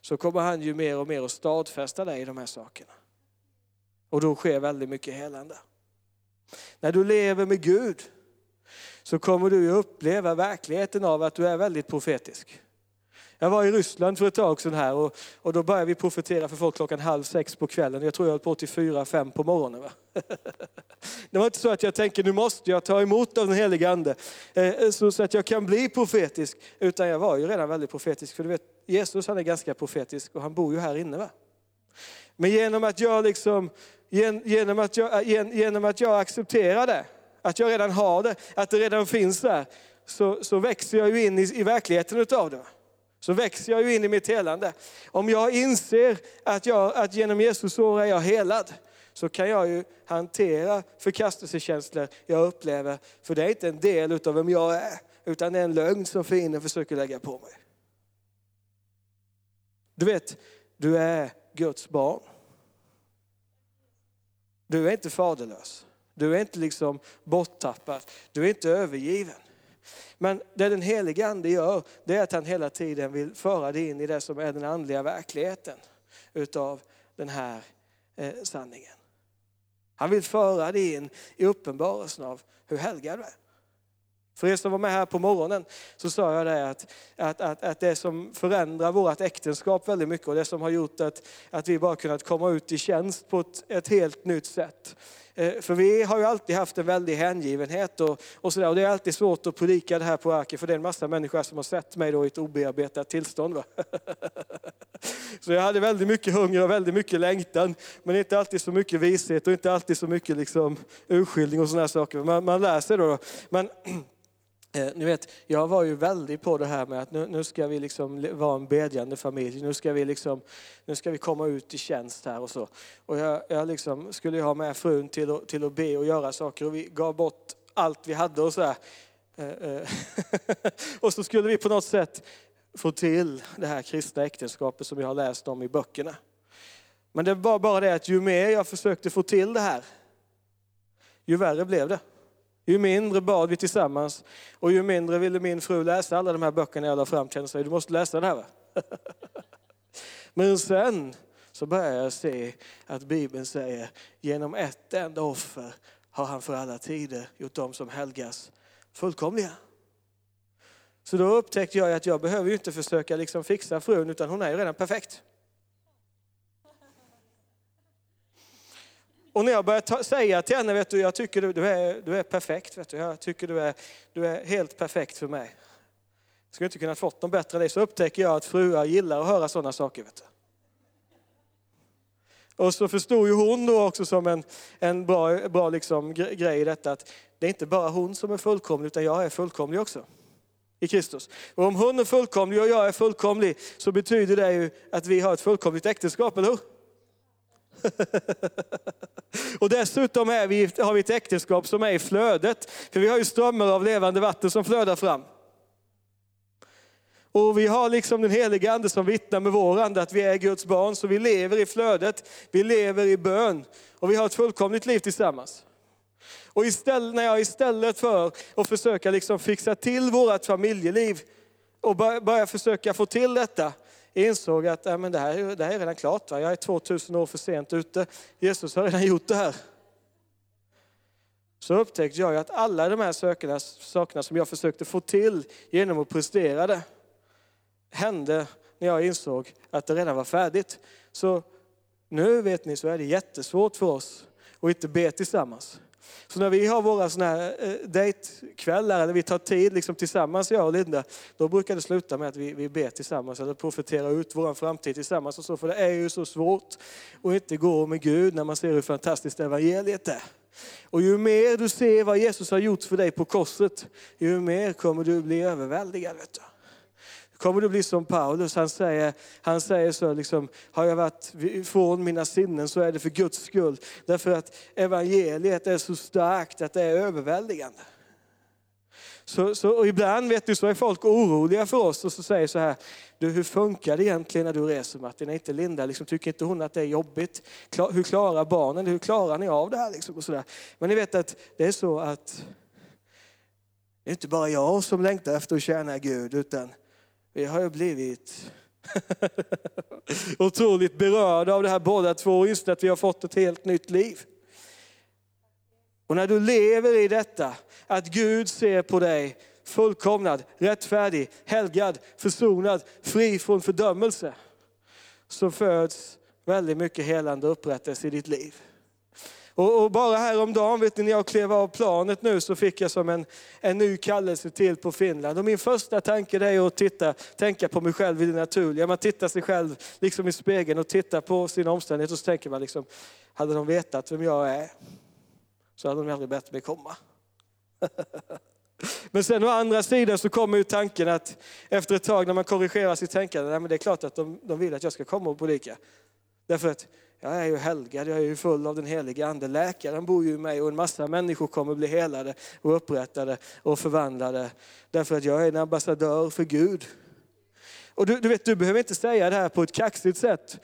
så kommer han ju mer och mer att stadfästa dig i de här sakerna. Och då sker väldigt mycket helande. När du lever med Gud så kommer du uppleva verkligheten av att du är väldigt profetisk. Jag var i Ryssland för ett tag sedan här och, och då började vi profetera för folk klockan halv sex på kvällen. Jag tror jag höll på till fyra, fem på morgonen. Va? Det var inte så att jag tänkte nu måste jag ta emot av den helige Ande eh, så att jag kan bli profetisk. Utan jag var ju redan väldigt profetisk. För du vet, Jesus han är ganska profetisk och han bor ju här inne. Va? Men genom att jag liksom, genom att jag, eh, genom att jag accepterar det, att jag redan har det, att det redan finns där, så, så växer jag ju in i, i verkligheten utav det så växer jag ju in i mitt helande. Om jag inser att, jag, att genom Jesus sår är jag helad, så kan jag ju hantera förkastelsekänslor jag upplever. För det är inte en del utav vem jag är, utan det är en lögn som fienden försöker lägga på mig. Du vet, du är Guds barn. Du är inte faderlös. Du är inte liksom borttappad. Du är inte övergiven. Men det den helige Ande gör, det är att han hela tiden vill föra dig in i det som är den andliga verkligheten utav den här eh, sanningen. Han vill föra dig in i uppenbarelsen av hur helgad du är. För er som var med här på morgonen så sa jag det att, att, att, att det som förändrar vårt äktenskap väldigt mycket och det som har gjort att, att vi bara kunnat komma ut i tjänst på ett, ett helt nytt sätt. Eh, för vi har ju alltid haft en väldig hängivenhet och, och sådär. Och det är alltid svårt att predika det här på arken för det är en massa människor som har sett mig då i ett obearbetat tillstånd. Va? Så jag hade väldigt mycket hunger och väldigt mycket längtan. Men inte alltid så mycket vishet och inte alltid så mycket liksom urskiljning och sådana saker. Man, man lär sig då. Men, Eh, ni vet, jag var ju väldigt på det här med att nu, nu, ska vi liksom vara en bedjande familj. Nu ska vi, liksom, nu ska vi komma ut i tjänst här och så. Och jag, jag liksom skulle ha med frun till att, till att be och göra saker och vi gav bort allt vi hade och så här. Eh, eh. Och så skulle vi på något sätt få till det här kristna äktenskapet som jag har läst om i böckerna. Men det var bara det att ju mer jag försökte få till det här, ju värre blev det. Ju mindre bad vi tillsammans och ju mindre ville min fru läsa alla de här böckerna jag la fram till henne. Så du måste läsa det här. Va? Men sen så börjar jag se att Bibeln säger genom ett enda offer har han för alla tider gjort dem som helgas fullkomliga. Så då upptäckte jag att jag behöver ju inte försöka liksom fixa frun utan hon är ju redan perfekt. Och när jag började säga till henne, vet du, jag tycker du, du, är, du är perfekt, vet du, jag tycker du är, du är helt perfekt för mig. Jag skulle inte kunna fått någon bättre än dig, så upptäcker jag att fruar gillar att höra sådana saker. Vet du. Och så förstod ju hon då också som en, en bra, bra liksom grej i detta att det är inte bara hon som är fullkomlig utan jag är fullkomlig också. I Kristus. Och om hon är fullkomlig och jag är fullkomlig så betyder det ju att vi har ett fullkomligt äktenskap, eller hur? och dessutom är vi, har vi ett äktenskap som är i flödet. För vi har ju strömmar av levande vatten som flödar fram. Och vi har liksom den heliga ande som vittnar med vår ande att vi är Guds barn. Så vi lever i flödet, vi lever i bön och vi har ett fullkomligt liv tillsammans. Och istället, när jag istället för att försöka liksom fixa till vårt familjeliv och börja försöka få till detta, insåg att ja, men det, här, det här är redan klart. Va? Jag är 2000 år för sent ute. Jesus har redan gjort det här. Så upptäckte jag att alla de här sökerna, sakerna som jag försökte få till genom att prestera det, hände när jag insåg att det redan var färdigt. Så nu vet ni så är det jättesvårt för oss att inte be tillsammans. Så när vi har våra såna här eh, dejtkvällar, eller vi tar tid liksom tillsammans, jag och Linda, då brukar det sluta med att vi, vi ber tillsammans eller profeterar ut vår framtid tillsammans. Och så, för det är ju så svårt att inte gå med Gud när man ser hur fantastiskt evangeliet är. Och ju mer du ser vad Jesus har gjort för dig på korset, ju mer kommer du bli överväldigad. Vet du kommer du bli som Paulus. Han säger, han säger så, liksom, har jag varit från mina sinnen så är det för Guds skull. Därför att evangeliet är så starkt att det är överväldigande. Så, så, och ibland vet du, så är folk oroliga för oss och så säger så här, du hur funkar det egentligen när du reser Martin? Är inte Linda, liksom, tycker inte hon att det är jobbigt? Klar, hur klarar barnen, hur klarar ni av det här? Liksom, och så där. Men ni vet att det är så att det är inte bara jag som längtar efter att tjäna Gud, utan vi har ju blivit otroligt berörda av det här båda två och just att vi har fått ett helt nytt liv. Och när du lever i detta, att Gud ser på dig fullkomnad, rättfärdig, helgad, försonad, fri från fördömelse, så föds väldigt mycket helande upprättelse i ditt liv. Och, och bara häromdagen, vet ni, när jag klev av planet nu så fick jag som en, en ny kallelse till på Finland. Och min första tanke är att titta, tänka på mig själv i det naturliga. Man tittar sig själv liksom i spegeln och tittar på sina omständigheter och så tänker man liksom, hade de vetat vem jag är så hade de aldrig bett mig komma. Men sen å andra sidan så kommer ju tanken att efter ett tag när man korrigerar sitt tänkande, nej men det är klart att de, de vill att jag ska komma och predika. Därför att jag är ju helgad, jag är ju full av den heliga ande. Läkaren bor ju i mig och en massa människor kommer bli helade och upprättade och förvandlade. Därför att jag är en ambassadör för Gud. Och du, du vet, du behöver inte säga det här på ett kaxigt sätt.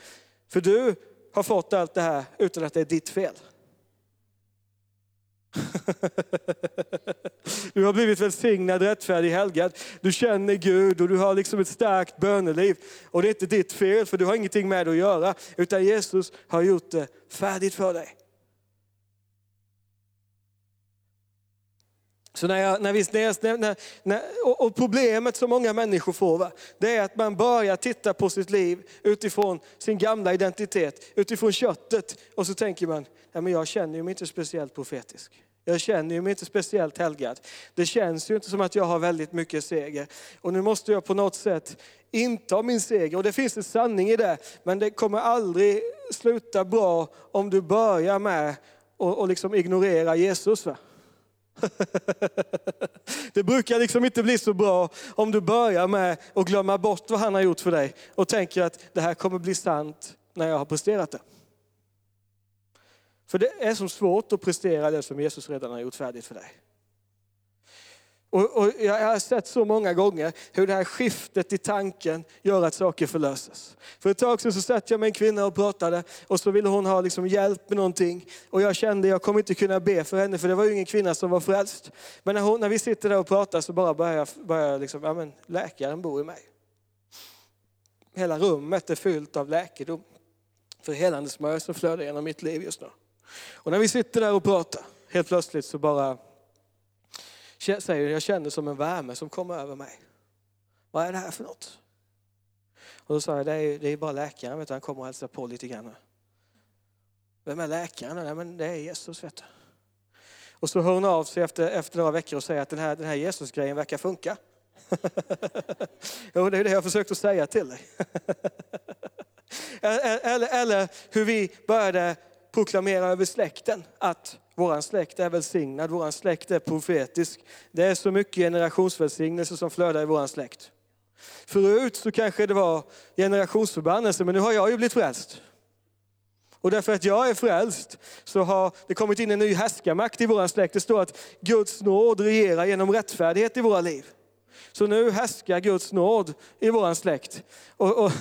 För du har fått allt det här utan att det är ditt fel. Du har blivit välsignad, rättfärdig, helgad. Du känner Gud och du har liksom ett starkt böneliv. Och det är inte ditt fel för du har ingenting med det att göra. Utan Jesus har gjort det färdigt för dig. Så när jag, när vi, när, när, när, och problemet som många människor får, va, det är att man börjar titta på sitt liv utifrån sin gamla identitet, utifrån köttet. Och så tänker man, ja, men jag känner mig inte speciellt profetisk. Jag känner mig inte speciellt helgad. Det känns ju inte som att jag har väldigt mycket seger. Och nu måste jag på något sätt inta min seger. Och det finns en sanning i det, men det kommer aldrig sluta bra om du börjar med att liksom ignorera Jesus. Va? Det brukar liksom inte bli så bra om du börjar med att glömma bort vad han har gjort för dig och tänker att det här kommer bli sant när jag har presterat det. För det är så svårt att prestera det som Jesus redan har gjort färdigt för dig. Och, och, jag har sett så många gånger hur det här skiftet i tanken gör att saker förlöses. För ett tag sedan så satt jag med en kvinna och pratade och så ville hon ha liksom hjälp med någonting. Och jag kände att jag kommer inte kunna be för henne för det var ju ingen kvinna som var frälst. Men när, hon, när vi sitter där och pratar så bara börjar jag, börjar jag liksom, ja men läkaren bor i mig. Hela rummet är fyllt av läkedom. För helande smör som flödar genom mitt liv just nu. Och när vi sitter där och pratar, helt plötsligt så bara säger jag känner som en värme som kommer över mig. Vad är det här för något? Och då sa jag, det är, det är bara läkaren, vet du, han kommer och hälsar på lite grann. Vem är läkaren? Nej, men det är Jesus, vet du. Och så hör hon av sig efter, efter några veckor och säger att den här, den här Jesus-grejen verkar funka. jo, det är det jag försökt att säga till dig. eller, eller hur vi började proklamera över släkten att vår släkt är välsignad, vår släkt är profetisk. Det är så mycket generationsvälsignelse som flödar i vår släkt. Förut så kanske det var generationsförbannelse, men nu har jag ju blivit frälst. Och därför att jag är frälst så har det kommit in en ny härskarmakt i vår släkt. Det står att Guds nåd regerar genom rättfärdighet i våra liv. Så nu härskar Guds nåd i vår släkt. Och, och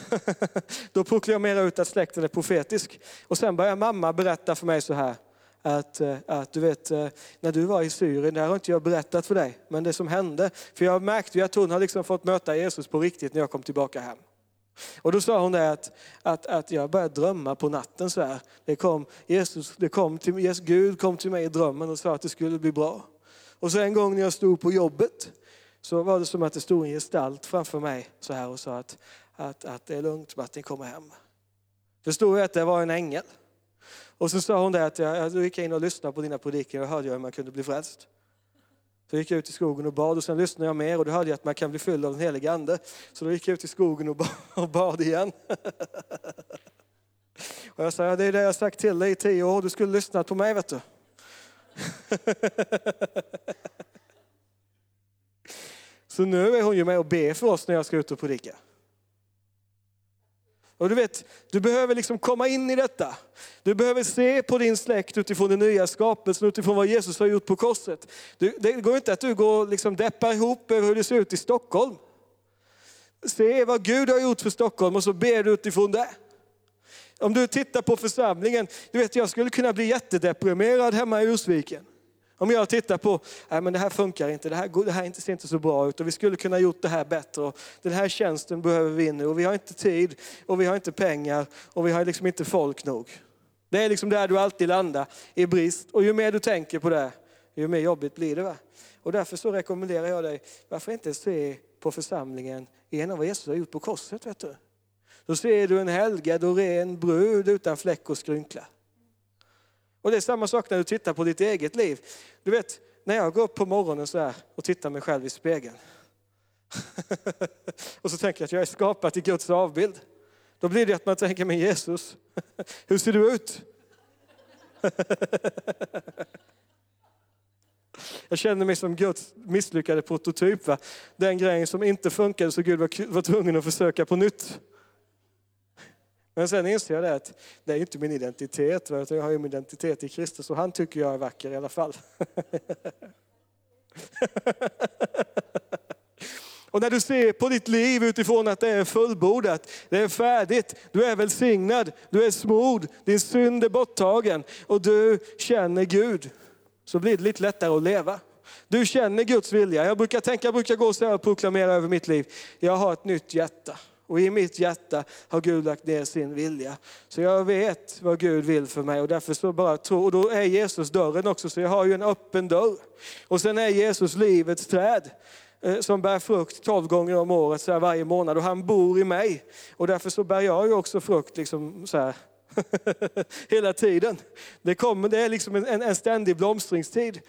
då proklamerar jag ut att släkten är profetisk. Och sen börjar mamma berätta för mig så här. Att, eh, att du vet, eh, när du var i Syrien, det här har inte jag berättat för dig, men det som hände, för jag märkte ju att hon har liksom fått möta Jesus på riktigt när jag kom tillbaka hem. Och då sa hon det att, att, att jag började drömma på natten så här. Det kom, Jesus, det kom till, Jesus, Gud kom till mig i drömmen och sa att det skulle bli bra. Och så en gång när jag stod på jobbet så var det som att det stod en gestalt framför mig så här och sa att, att, att det är lugnt Martin, kommer hem. Förstod jag att det var en ängel. Och så sa hon det att jag, jag gick in och lyssnade på dina predikningar och hörde hur man kunde bli frälst. Så gick jag ut i skogen och bad och sen lyssnade jag mer och då hörde jag att man kan bli fylld av den helige ande. Så då gick jag ut i skogen och bad, och bad igen. Och jag sa, det är det jag sagt till dig i tio år, du skulle lyssnat på mig vet du. Så nu är hon ju med och ber för oss när jag ska ut och predika. Och du vet, du behöver liksom komma in i detta. Du behöver se på din släkt utifrån den nya skapelsen, utifrån vad Jesus har gjort på korset. Du, det går inte att du går och liksom deppar ihop över hur det ser ut i Stockholm. Se vad Gud har gjort för Stockholm och så ber du utifrån det. Om du tittar på församlingen, du vet jag skulle kunna bli jättedeprimerad hemma i Ursviken. Om jag tittar på, nej men det här funkar inte, det här, det här ser inte så bra ut och vi skulle kunna gjort det här bättre och den här tjänsten behöver vi nu och vi har inte tid och vi har inte pengar och vi har liksom inte folk nog. Det är liksom där du alltid landar i brist och ju mer du tänker på det, ju mer jobbigt blir det. Va? Och därför så rekommenderar jag dig, varför inte se på församlingen genom vad Jesus har gjort på korset. Vet du? Då ser du en helgad och ren brud utan fläck och skrynkla. Och det är samma sak när du tittar på ditt eget liv. Du vet, när jag går upp på morgonen så här och tittar mig själv i spegeln. och så tänker jag att jag är skapad i Guds avbild. Då blir det att man tänker, men Jesus, hur ser du ut? Jag känner mig som Guds misslyckade prototyp. Va? Den grejen som inte funkade så Gud var, var tvungen att försöka på nytt. Men sen inser jag det att det är inte min identitet, utan jag har ju min identitet i Kristus och han tycker jag är vacker i alla fall. Och när du ser på ditt liv utifrån att det är fullbordat, det är färdigt, du är välsignad, du är smord, din synd är borttagen och du känner Gud, så blir det lite lättare att leva. Du känner Guds vilja. Jag brukar tänka, jag brukar gå så här och proklamera över mitt liv. Jag har ett nytt hjärta. Och i mitt hjärta har Gud lagt ner sin vilja. Så jag vet vad Gud vill för mig och därför så bara tro. Och då är Jesus dörren också, så jag har ju en öppen dörr. Och sen är Jesus livets träd eh, som bär frukt 12 gånger om året, så här varje månad. Och han bor i mig. Och därför så bär jag ju också frukt liksom så här, hela tiden. Det, kommer, det är liksom en, en ständig blomstringstid.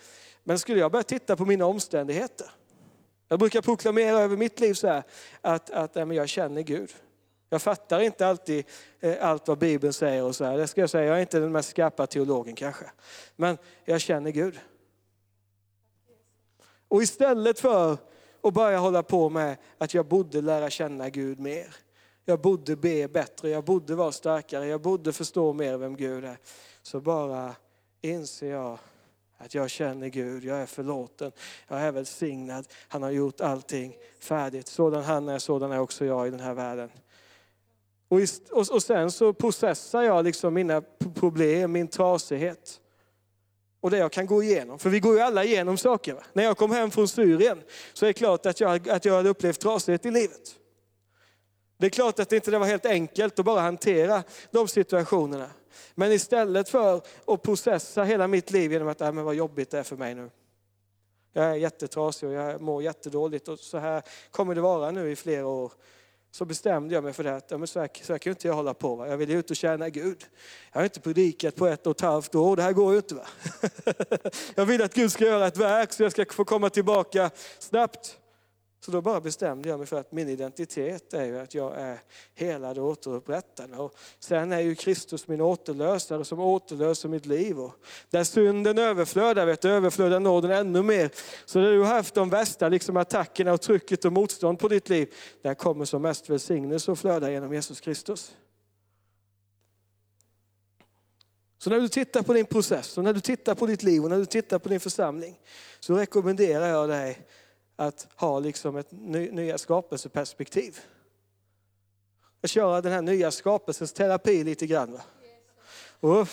Men skulle jag börja titta på mina omständigheter, jag brukar proklamera över mitt liv så här, att, att nej, jag känner Gud. Jag fattar inte alltid eh, allt vad Bibeln säger och så här. Det ska jag säga, jag är inte den mest skarpa teologen kanske. Men jag känner Gud. Och istället för att börja hålla på med att jag borde lära känna Gud mer. Jag borde be bättre, jag borde vara starkare, jag borde förstå mer vem Gud är. Så bara inser jag att jag känner Gud, jag är förlåten, jag är välsignad. Han har gjort allting färdigt. Sådan han är, sådan är också jag i den här världen. Och, och, och sen så processar jag liksom mina problem, min trasighet. Och det jag kan gå igenom. För vi går ju alla igenom saker. Va? När jag kom hem från Syrien så är det klart att jag, att jag hade upplevt trasighet i livet. Det är klart att det inte var helt enkelt att bara hantera de situationerna. Men istället för att processa hela mitt liv genom att, äh, men vad jobbigt det är för mig nu. Jag är jättetrasig och jag mår jättedåligt och så här kommer det vara nu i flera år. Så bestämde jag mig för det att ja, men så, här, så här kan inte jag hålla på. Va? Jag vill ut och tjäna Gud. Jag har inte predikat på ett och ett halvt år, det här går ju inte. Va? jag vill att Gud ska göra ett verk så jag ska få komma tillbaka snabbt. Så då bara bestämde jag mig för att min identitet är ju att jag är helad och återupprättad. Och sen är ju Kristus min återlösare som återlöser mitt liv. Och där synden överflödar, vet du, överflödar nåden ännu mer. Så där du har haft de värsta liksom, attackerna och trycket och motstånd på ditt liv, där kommer som mest välsignelse att flöda genom Jesus Kristus. Så när du tittar på din process, och när du tittar på ditt liv och när du tittar på din församling, så rekommenderar jag dig att ha liksom ett ny, nya skapelseperspektiv. Att köra den här nya skapelsens terapi lite grann. Och, upp,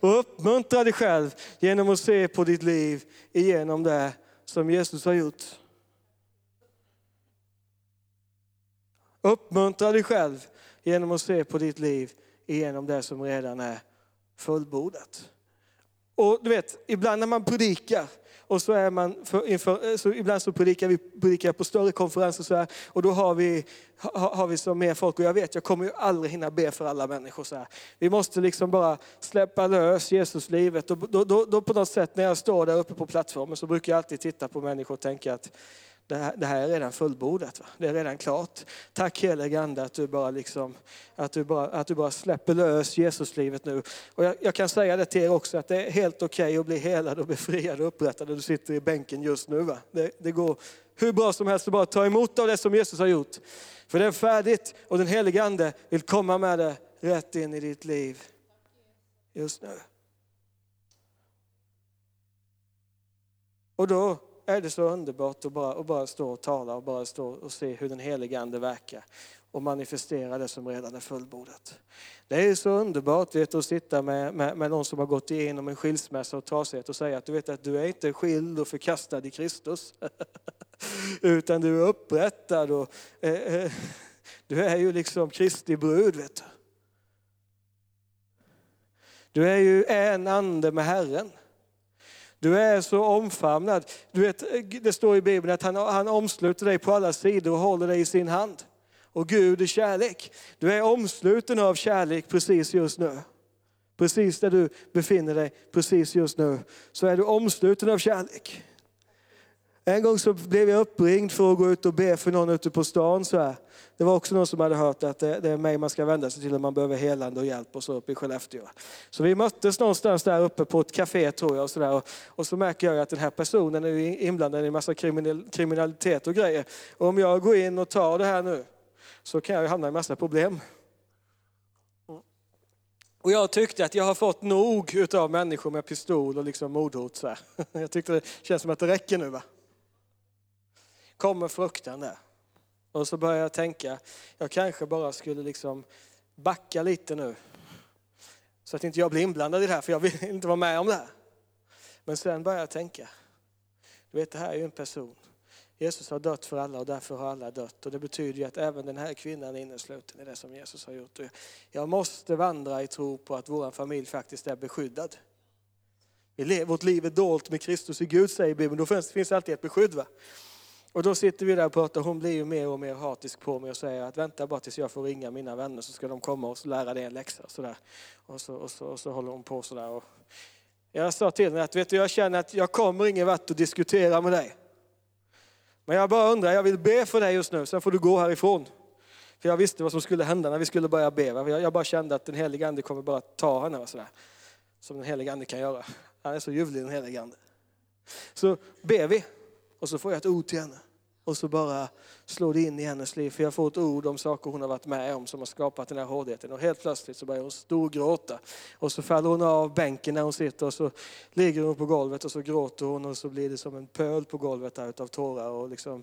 och uppmuntra dig själv genom att se på ditt liv igenom det som Jesus har gjort. Uppmuntra dig själv genom att se på ditt liv igenom det som redan är fullbordat. Och du vet, ibland när man predikar och så är man för, inför, eh, så ibland så predikar vi predikar på större konferenser så här, och då har vi, ha, har vi så mer folk. Och jag vet, jag kommer ju aldrig hinna be för alla människor. Så här. Vi måste liksom bara släppa lös Jesuslivet. Och då, då, då på något sätt när jag står där uppe på plattformen så brukar jag alltid titta på människor och tänka att det här, det här är redan fullbordat. Va? Det är redan klart. Tack helige Ande att du bara, liksom, att du bara, att du bara släpper lös Jesuslivet nu. Och jag, jag kan säga det till er också att det är helt okej okay att bli helad och befriad och upprättad. Du sitter i bänken just nu. Va? Det, det går hur bra som helst att bara ta emot av det som Jesus har gjort. För det är färdigt och den helige Ande vill komma med det rätt in i ditt liv just nu. Och då är det så underbart att bara, att bara stå och tala och bara stå och se hur den heliga Ande verkar och manifestera det som redan är fullbordat. Det är så underbart vet, att sitta med, med, med någon som har gått igenom en skilsmässa och trasighet och säga att du vet att du är inte skild och förkastad i Kristus. Utan du är upprättad och eh, eh, du är ju liksom Kristi brud. Vet du. du är ju en ande med Herren. Du är så omfamnad. Du vet, det står i Bibeln att han, han omsluter dig på alla sidor och håller dig i sin hand. Och Gud är kärlek. Du är omsluten av kärlek precis just nu. Precis där du befinner dig, precis just nu, så är du omsluten av kärlek. En gång så blev jag uppringd för att gå ut och be för någon ute på stan. Så här. Det var också någon som hade hört att det, det är mig man ska vända sig till om man behöver helande och hjälp och så uppe i Skellefteå. Så vi möttes någonstans där uppe på ett café tror jag. Och så, där. Och, och så märker jag att den här personen är inblandad i en massa kriminalitet och grejer. Och om jag går in och tar det här nu så kan jag hamna i massa problem. Och jag tyckte att jag har fått nog av människor med pistol och liksom mordhot. Så här. Jag tyckte det känns som att det räcker nu. va? Kommer fruktan där. Och så börjar jag tänka, jag kanske bara skulle liksom backa lite nu. Så att inte jag blir inblandad i det här, för jag vill inte vara med om det här. Men sen börjar jag tänka, du vet det här är ju en person. Jesus har dött för alla och därför har alla dött. Och det betyder ju att även den här kvinnan är innesluten i det som Jesus har gjort. Jag måste vandra i tro på att vår familj faktiskt är beskyddad. Vårt liv är dolt med Kristus i Gud säger Bibeln. Då finns, det alltid ett beskydd. Va? Och då sitter vi där och pratar, hon blir ju mer och mer hatisk på mig och säger att vänta bara tills jag får ringa mina vänner så ska de komma och lära dig en läxa. Och så, där. Och, så, och, så, och så håller hon på sådär. Och jag sa till henne att vet du, jag känner att jag kommer ingen vart att diskutera med dig. Men jag bara undrar, jag vill be för dig just nu, sen får du gå härifrån. För jag visste vad som skulle hända när vi skulle börja be. Jag bara kände att den helige ande kommer bara ta henne. Sådär. Som den helige ande kan göra. Han är så ljuvlig den helige ande. Så ber vi och så får jag ett ord till henne. Och så bara slår det in i hennes liv. För jag får ett ord om saker hon har varit med om som har skapat den här hårdheten. Och helt plötsligt så börjar hon storgråta. Och så faller hon av bänken när hon sitter och så ligger hon på golvet och så gråter hon och så blir det som en pöl på golvet där utav tårar. Och liksom,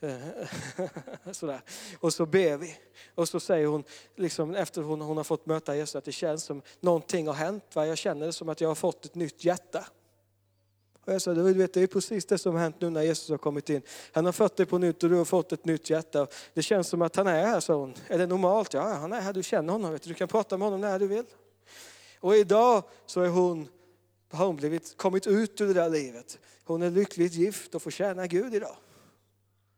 eh, sådär. Och så ber vi. Och så säger hon, liksom, efter hon, hon har fått möta Jesus, att det känns som någonting har hänt. Va? Jag känner det som att jag har fått ett nytt hjärta. Och jag sa, du vet, det är precis det som har hänt nu när Jesus har kommit in. Han har fött dig på nytt och du har fått ett nytt hjärta. Det känns som att han är här, sa hon. Är det normalt? Ja, han är här, du känner honom. Vet du. du kan prata med honom när du vill. Och idag så är hon, har hon blivit, kommit ut ur det där livet. Hon är lyckligt gift och får tjäna Gud idag.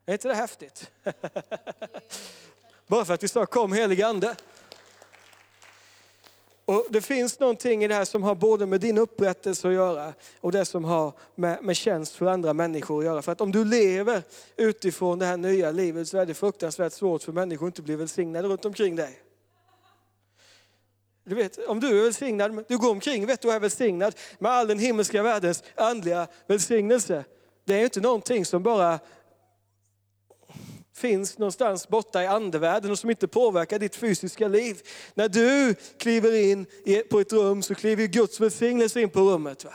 Är inte det häftigt? Bara för att vi sa kom helige ande. Och det finns någonting i det här som har både med din upprättelse att göra och det som har med, med tjänst för andra människor att göra. För att om du lever utifrån det här nya livet så är det fruktansvärt svårt för människor att inte bli välsignade runt omkring dig. Du vet, om du är välsignad, du går omkring vet du är välsignad med all den himmelska världens andliga välsignelse. Det är inte någonting som bara finns någonstans borta i andevärlden och som inte påverkar ditt fysiska liv. När du kliver in på ett rum så kliver Guds välsignelse in på rummet. Va?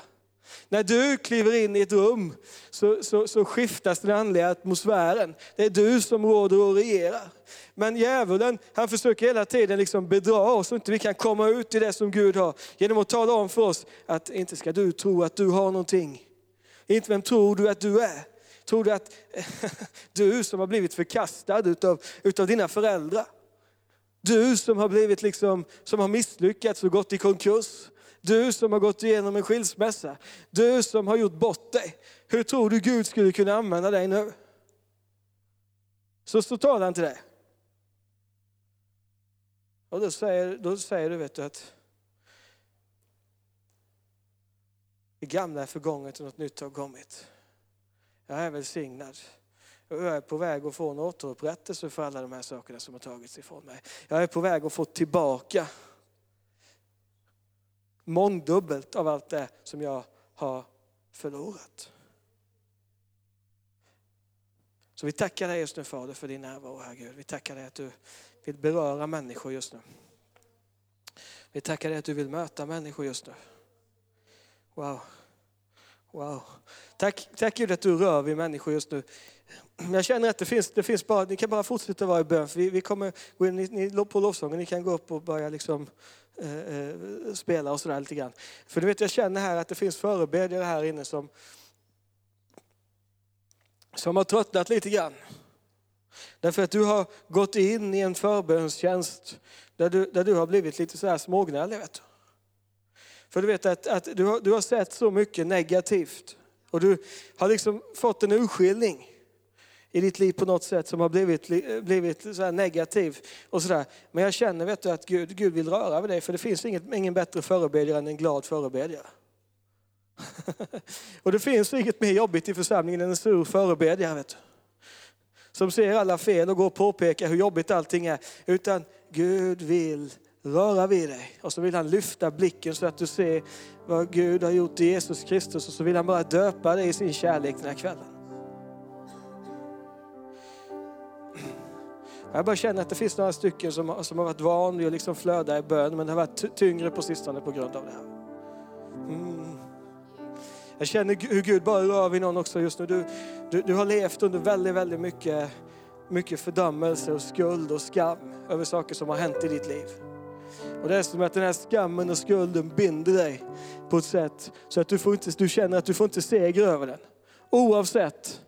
När du kliver in i ett rum så, så, så, skiftas den andliga atmosfären. Det är du som råder och regerar. Men djävulen han försöker hela tiden liksom bedra oss så inte vi kan komma ut i det som Gud har. Genom att tala om för oss att inte ska du tro att du har någonting. Inte vem tror du att du är? Tror du att du som har blivit förkastad utav, utav dina föräldrar, du som har blivit liksom, som har misslyckats och gått i konkurs, du som har gått igenom en skilsmässa, du som har gjort bort dig. Hur tror du Gud skulle kunna använda dig nu? Så, så talar han till dig. Och då säger, då säger du vet du att det gamla är förgånget och något nytt har kommit. Jag är välsignad. Jag är på väg att få en återupprättelse för alla de här sakerna som har tagits ifrån mig. Jag är på väg att få tillbaka mångdubbelt av allt det som jag har förlorat. Så vi tackar dig just nu Fader för din närvaro här Gud. Vi tackar dig att du vill beröra människor just nu. Vi tackar dig att du vill möta människor just nu. Wow. Wow. Tack, tack Gud att du rör vid människor just nu. Jag känner att det finns, det finns bara, ni kan bara fortsätta vara i bön. För vi, vi kommer gå in ni, ni, på lovsången, ni kan gå upp och börja liksom, eh, eh, spela och sådär lite grann. För du vet, jag känner här att det finns förebedjare här inne som, som har tröttnat lite grann. Därför att du har gått in i en förbönstjänst där du, där du har blivit lite så här smågnällig. Vet du. För du vet att, att du, har, du har sett så mycket negativt. Och du har liksom fått en urskiljning i ditt liv på något sätt som har blivit, blivit så negativ. Och så där. Men jag känner vet du, att Gud, Gud vill röra vid dig, för det finns inget, ingen bättre förebedjare än en glad förebedjare. och det finns inget mer jobbigt i församlingen än en sur förebedjare. Vet du. Som ser alla fel och går och påpekar hur jobbigt allting är. Utan Gud vill röra vid dig. Och så vill han lyfta blicken så att du ser vad Gud har gjort i Jesus Kristus. Och så vill han bara döpa dig i sin kärlek den här kvällen. Jag bara känner att det finns några stycken som, har- som har varit vanliga att liksom flöda i bön, men det har varit tyngre på sistone på grund av det här. Mm. Jag känner hur Gud bara rör vid någon också just nu. Du, du, du har levt under väldigt, väldigt mycket, mycket fördömelse och skuld och skam över saker som har hänt i ditt liv. Och det är som att den här skammen och skulden binder dig på ett sätt så att du, får inte, du känner att du får inte seger över den. Oavsett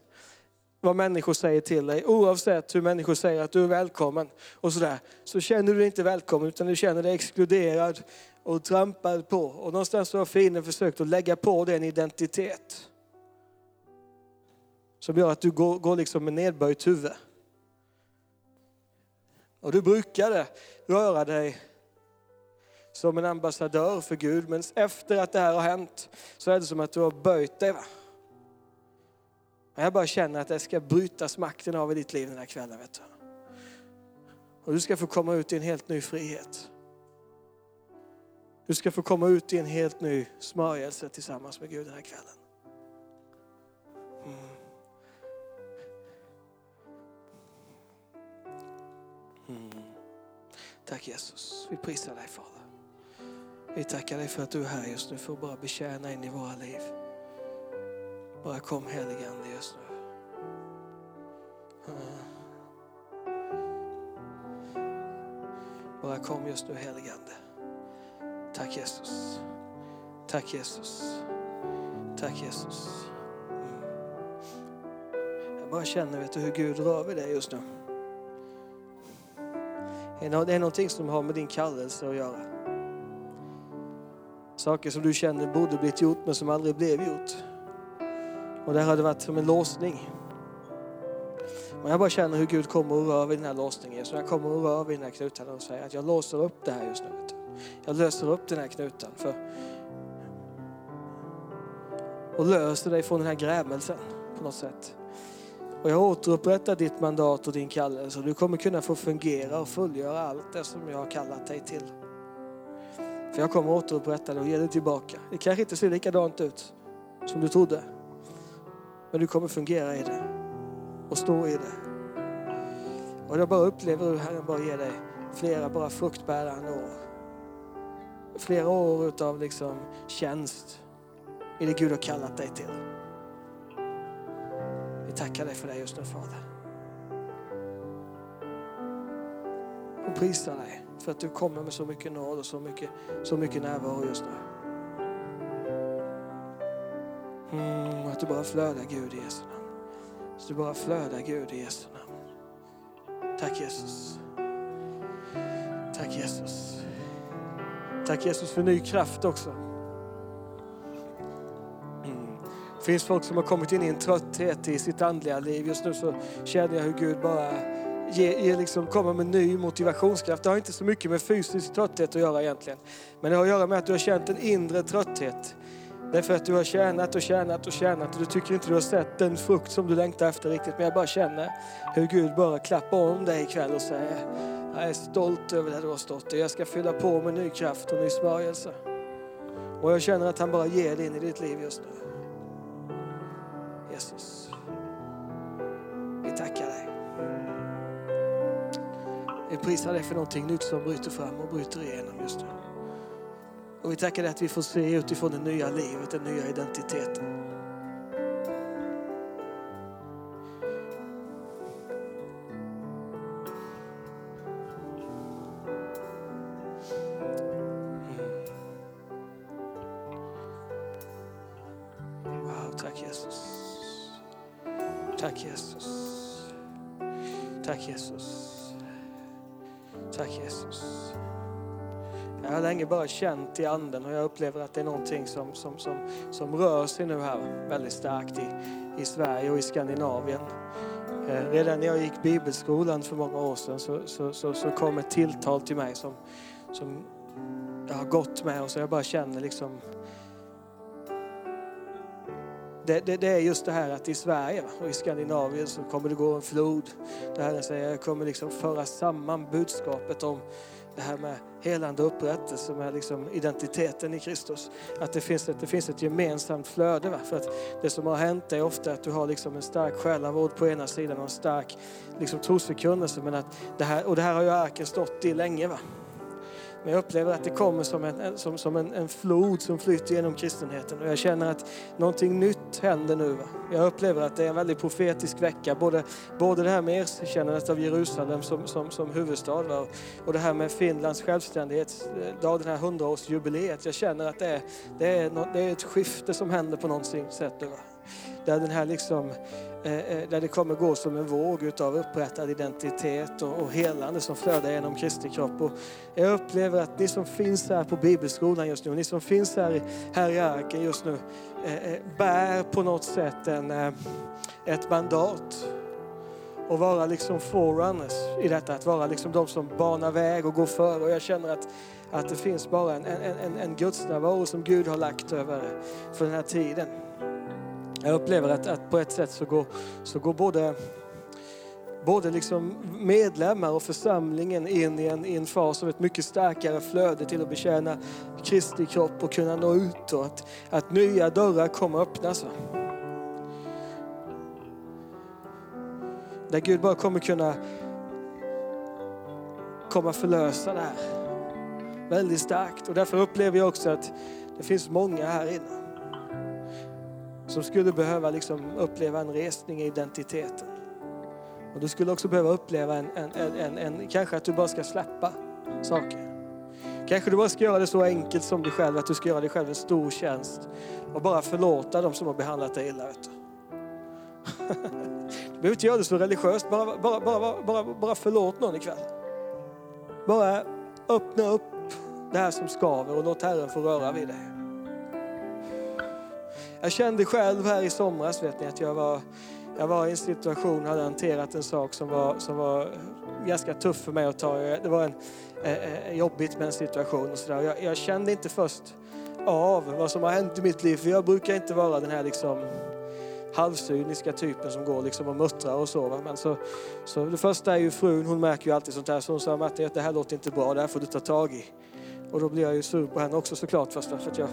vad människor säger till dig, oavsett hur människor säger att du är välkommen och sådär, så känner du dig inte välkommen utan du känner dig exkluderad och trampad på. Och någonstans så har fienden försökt att lägga på dig en identitet. Som gör att du går, går liksom med nedböjt huvud. Och du brukade röra dig som en ambassadör för Gud, men efter att det här har hänt så är det som att du har böjt dig. Va? Jag bara känner att det ska brytas makten av i ditt liv den här kvällen. Vet du. Och du ska få komma ut i en helt ny frihet. Du ska få komma ut i en helt ny smörjelse tillsammans med Gud den här kvällen. Mm. Mm. Tack Jesus, vi prisar dig Fader. Vi tackar dig för att du är här just nu för att bara betjäna in i våra liv. Bara kom helige Ande just nu. Bara kom just nu helige Ande. Tack Jesus. Tack Jesus. Tack Jesus. Mm. Jag bara känner vet du, hur Gud rör vid dig just nu. Det är någonting som har med din kallelse att göra. Saker som du känner borde blivit gjort men som aldrig blev gjort. Och det har det varit som en låsning. Men jag bara känner hur Gud kommer och rör vid den här låsningen. Så jag kommer och rör vid den här knuten och säger att jag låser upp det här just nu. Jag löser upp den här knuten. För och löser dig från den här grämelsen på något sätt. Och jag återupprättar ditt mandat och din kallelse. Du kommer kunna få fungera och fullgöra allt det som jag har kallat dig till. För jag kommer återupprätta det och ge det tillbaka. Det kanske inte ser likadant ut som du trodde. Men du kommer fungera i det och stå i det. Och jag bara upplever hur Herren bara ger dig flera bara fruktbärande år. Flera år utav liksom tjänst i det Gud har kallat dig till. Vi tackar dig för det just nu Fader. Och prisar dig för att du kommer med så mycket nåd och så mycket, så mycket närvaro just nu. Mm, att du bara flödar Gud i Jesu namn. Så du bara flödar Gud i Jesu namn. Tack Jesus. Tack Jesus. Tack Jesus för ny kraft också. Mm. Det finns folk som har kommit in i en trötthet i sitt andliga liv. Just nu så känner jag hur Gud bara ge, ge liksom, komma med ny motivationskraft. Det har inte så mycket med fysisk trötthet att göra egentligen. Men det har att göra med att du har känt en inre trötthet. Därför att du har tjänat och tjänat och tjänat och du tycker inte du har sett den frukt som du längtar efter riktigt. Men jag bara känner hur Gud bara klappar om dig ikväll och säger jag är stolt över det du har stått i. Jag ska fylla på med ny kraft och ny smörjelse. Och jag känner att han bara ger det in i ditt liv just nu. Jesus. Vi tackar. Vi prisar dig för någonting nytt som bryter fram och bryter igenom just nu. Och vi tackar dig att vi får se utifrån det nya livet, den nya identiteten. Wow, tack Jesus. Tack Jesus. Tack Jesus. Tack Jesus. Jag har länge bara känt i anden och jag upplever att det är någonting som, som, som, som rör sig nu här väldigt starkt i, i Sverige och i Skandinavien. Eh, Redan när jag gick bibelskolan för många år sedan så, så, så, så kom ett tilltal till mig som, som jag har gått med och så jag bara känner liksom det, det, det är just det här att i Sverige och i Skandinavien så kommer det gå en flod. Det här säger jag kommer liksom föra samman budskapet om det här med helande upprättelse med liksom identiteten i Kristus. Att det finns ett, det finns ett gemensamt flöde. Va? För att det som har hänt är ofta att du har liksom en stark själavård på ena sidan och en stark liksom, trosförkunnelse. Men att det här, och det här har ju arken stått i länge. Va? Men jag upplever att det kommer som en, som, som en, en flod som flyter genom kristenheten. Och jag känner att någonting nytt händer nu. Va? Jag upplever att det är en väldigt profetisk vecka. Både, både det här med erkännandet av Jerusalem som, som, som huvudstad va? och det här med Finlands självständighetsdag, eh, det här hundraårsjubileet. Jag känner att det är, det, är något, det är ett skifte som händer på något sätt nu. Va? Där den här liksom Eh, eh, där det kommer gå som en våg utav upprättad identitet och, helande som flödar genom Kristi kropp. Och jag upplever att ni som finns här på Bibelskolan just nu, ni som finns här, här i arken just nu, eh, bär på något sätt en, ett mandat och vara liksom forerunners i detta, att vara liksom de som banar väg och går före. Och jag känner att, att det finns bara en, en, en, en gudsnärvaro som Gud har lagt över för den här tiden. Jag upplever att, att på ett sätt så går, så går både, både liksom medlemmar och församlingen in i en, i en fas av ett mycket starkare flöde till att betjäna Kristi kropp och kunna nå ut och att, att nya dörrar kommer öppnas. Där Gud bara kommer kunna komma förlösa det här väldigt starkt. Och därför upplever jag också att det finns många här inne som skulle behöva liksom uppleva en resning i identiteten. Och du skulle också behöva uppleva en, en, en, en, kanske att du bara ska släppa saker. Kanske du bara ska göra det så enkelt som dig själv, att du ska göra dig själv en stor tjänst och bara förlåta dem som har behandlat dig illa. Vet du. du behöver inte göra det så religiöst, bara, bara, bara, bara, bara förlåt någon ikväll. Bara öppna upp det här som skaver och låt Herren få röra vid dig. Jag kände själv här i somras vet ni, att jag var, jag var i en situation, hade hanterat en sak som var, som var ganska tuff för mig att ta. Det var en, eh, eh, jobbigt med en situation och sådär. Jag, jag kände inte först av vad som har hänt i mitt liv, för jag brukar inte vara den här liksom halvcyniska typen som går liksom och muttrar och så. Va? Men så, så det första är ju frun, hon märker ju alltid sånt här. Så hon sa, Martin, det här låter inte bra, det här får du ta tag i. Och då blir jag ju sur på henne också såklart fast för att jag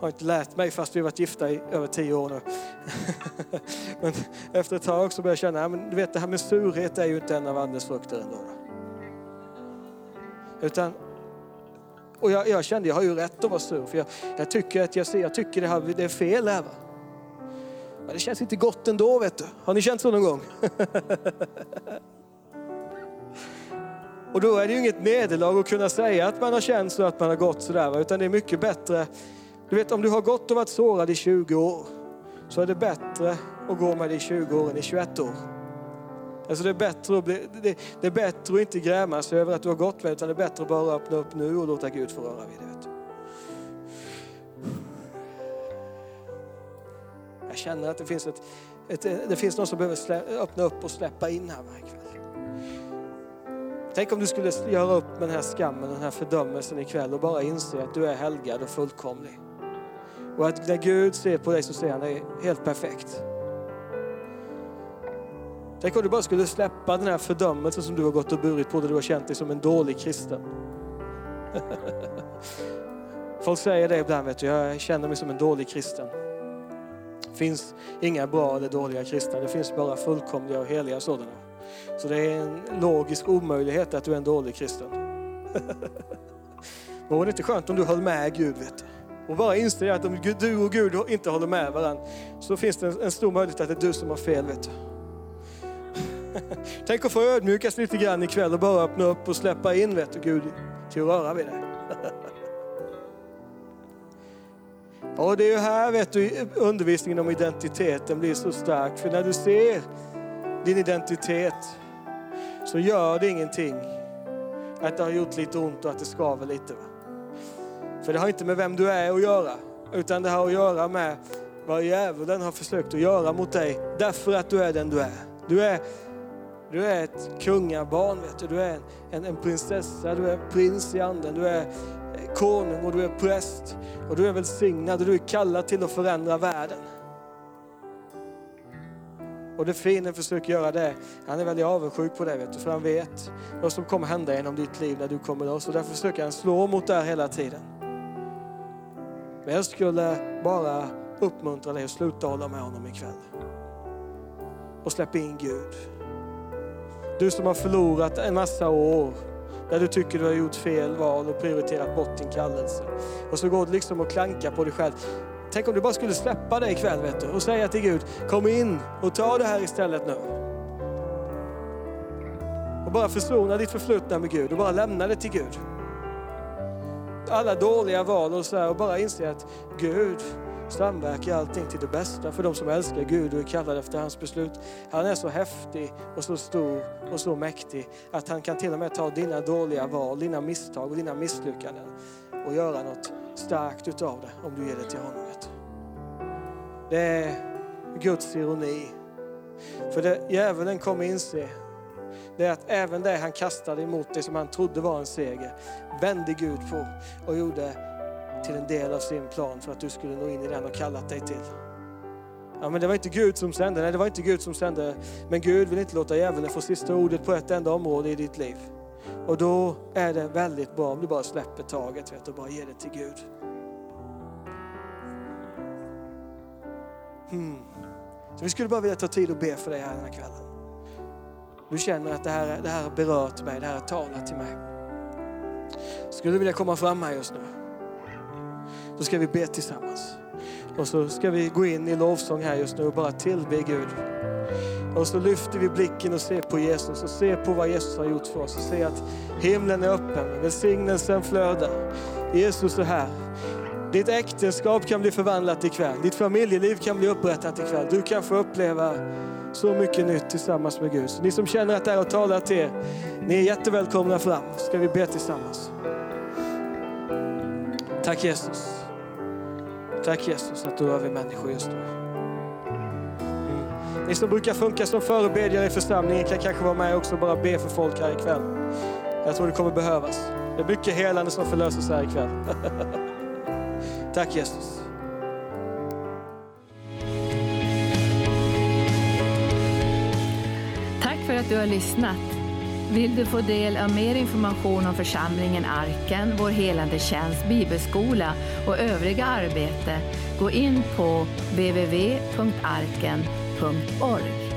har inte lärt mig fast vi har varit gifta i över tio år nu. men efter ett tag så börjar jag känna, men du vet det här med surhet är ju inte en av andens frukter ändå. Utan, och jag, jag, kände, jag har ju rätt att vara sur, för jag, jag tycker att jag, jag tycker det, här, det är fel här. Va? Men det känns inte gott ändå vet du. Har ni känt så någon gång? Och då är det ju inget nederlag att kunna säga att man har känt så, att man har gått sådär. Utan det är mycket bättre. Du vet om du har gått och varit sårad i 20 år så är det bättre att gå med det i 20 år än i 21 år. Alltså det, är bättre att bli, det, det, är bättre att inte gräma sig över att du har gått med utan det är bättre att bara öppna upp nu och låta Gud få röra vid det. Jag känner att det finns, ett, ett, det finns någon som behöver slä, öppna upp och släppa in här varje kväll. Tänk om du skulle göra upp med den här skammen, den här fördömelsen ikväll och bara inse att du är helgad och fullkomlig. Och att när Gud ser på dig så ser han dig helt perfekt. Tänk om du bara skulle släppa den här fördömelsen som du har gått och burit på där du har känt dig som en dålig kristen. Folk säger det ibland, vet du, jag känner mig som en dålig kristen. Det finns inga bra eller dåliga kristna, det finns bara fullkomliga och heliga sådana. Så det är en logisk omöjlighet att du är en dålig kristen. Vore det inte skönt om du höll med Gud? Vet du? Och bara inse att om du och Gud inte håller med varandra så finns det en stor möjlighet att det är du som har fel. Vet du. Tänk att få ödmjukas lite grann ikväll och bara öppna upp och släppa in vet du, Gud till att röra vid dig. Och det är ju här vet du, undervisningen om identiteten blir så stark. För när du ser din identitet så gör det ingenting att det har gjort lite ont och att det skaver lite. Va? För det har inte med vem du är att göra, utan det har att göra med vad djävulen har försökt att göra mot dig därför att du är den du är. Du är, du är ett kungabarn, vet du. du är en, en prinsessa, du är prins i anden, du är konung och du är präst och du är välsignad och du är kallad till att förändra världen. Och det fienden försöker göra det, han är väldigt avundsjuk på det vet du, för han vet vad som kommer hända genom ditt liv när du kommer loss. Och därför försöker han slå mot det här hela tiden. Men jag skulle bara uppmuntra dig att sluta hålla med honom ikväll. Och släpp in Gud. Du som har förlorat en massa år där du tycker du har gjort fel val och prioriterat bort din kallelse. Och så går det liksom att klanka på dig själv. Tänk om du bara skulle släppa det ikväll vet du, och säga till Gud, kom in och ta det här istället nu. Och bara försona ditt förflutna med Gud och bara lämna det till Gud. Alla dåliga val och sådär och bara inse att Gud samverkar allting till det bästa för de som älskar Gud och är kallade efter hans beslut. Han är så häftig och så stor och så mäktig att han kan till och med ta dina dåliga val, dina misstag och dina misslyckanden och göra något starkt utav det om du ger det till honom. Det är Guds ironi. För det djävulen kommer inse, det är att även det han kastade emot det som han trodde var en seger, vände Gud på och gjorde till en del av sin plan för att du skulle nå in i den och kallat dig till. Ja, men det var inte Gud som sände, nej det var inte Gud som sände. Men Gud vill inte låta djävulen få sista ordet på ett enda område i ditt liv. Och då är det väldigt bra om du bara släpper taget vet, och bara ger det till Gud. Mm. Så vi skulle bara vilja ta tid och be för dig här den här kvällen. Du känner att det här, det här har berört mig, det här har talat till mig. Skulle du vilja komma fram här just nu? Då ska vi be tillsammans. Och så ska vi gå in i lovsång här just nu och bara tillbe Gud. Och så lyfter vi blicken och ser på Jesus och ser på vad Jesus har gjort för oss och ser att himlen är öppen, välsignelsen flödar. Jesus är här. Ditt äktenskap kan bli förvandlat ikväll. Ditt familjeliv kan bli upprättat ikväll. Du kan få uppleva så mycket nytt tillsammans med Gud. Så ni som känner att det här har talat till er, ni är jättevälkomna fram. Ska vi be tillsammans. Tack Jesus. Tack Jesus att du rör vid människor just nu. Ni som brukar funka som förebedjare i församlingen kan kanske vara med också och bara be för folk här ikväll. Jag tror det kommer behövas. Det är mycket helande som förlöses här ikväll. Tack Jesus. Tack för att du har lyssnat. Vill du få del av mer information om församlingen Arken, vår helande tjänst, bibelskola och övriga arbete, gå in på from.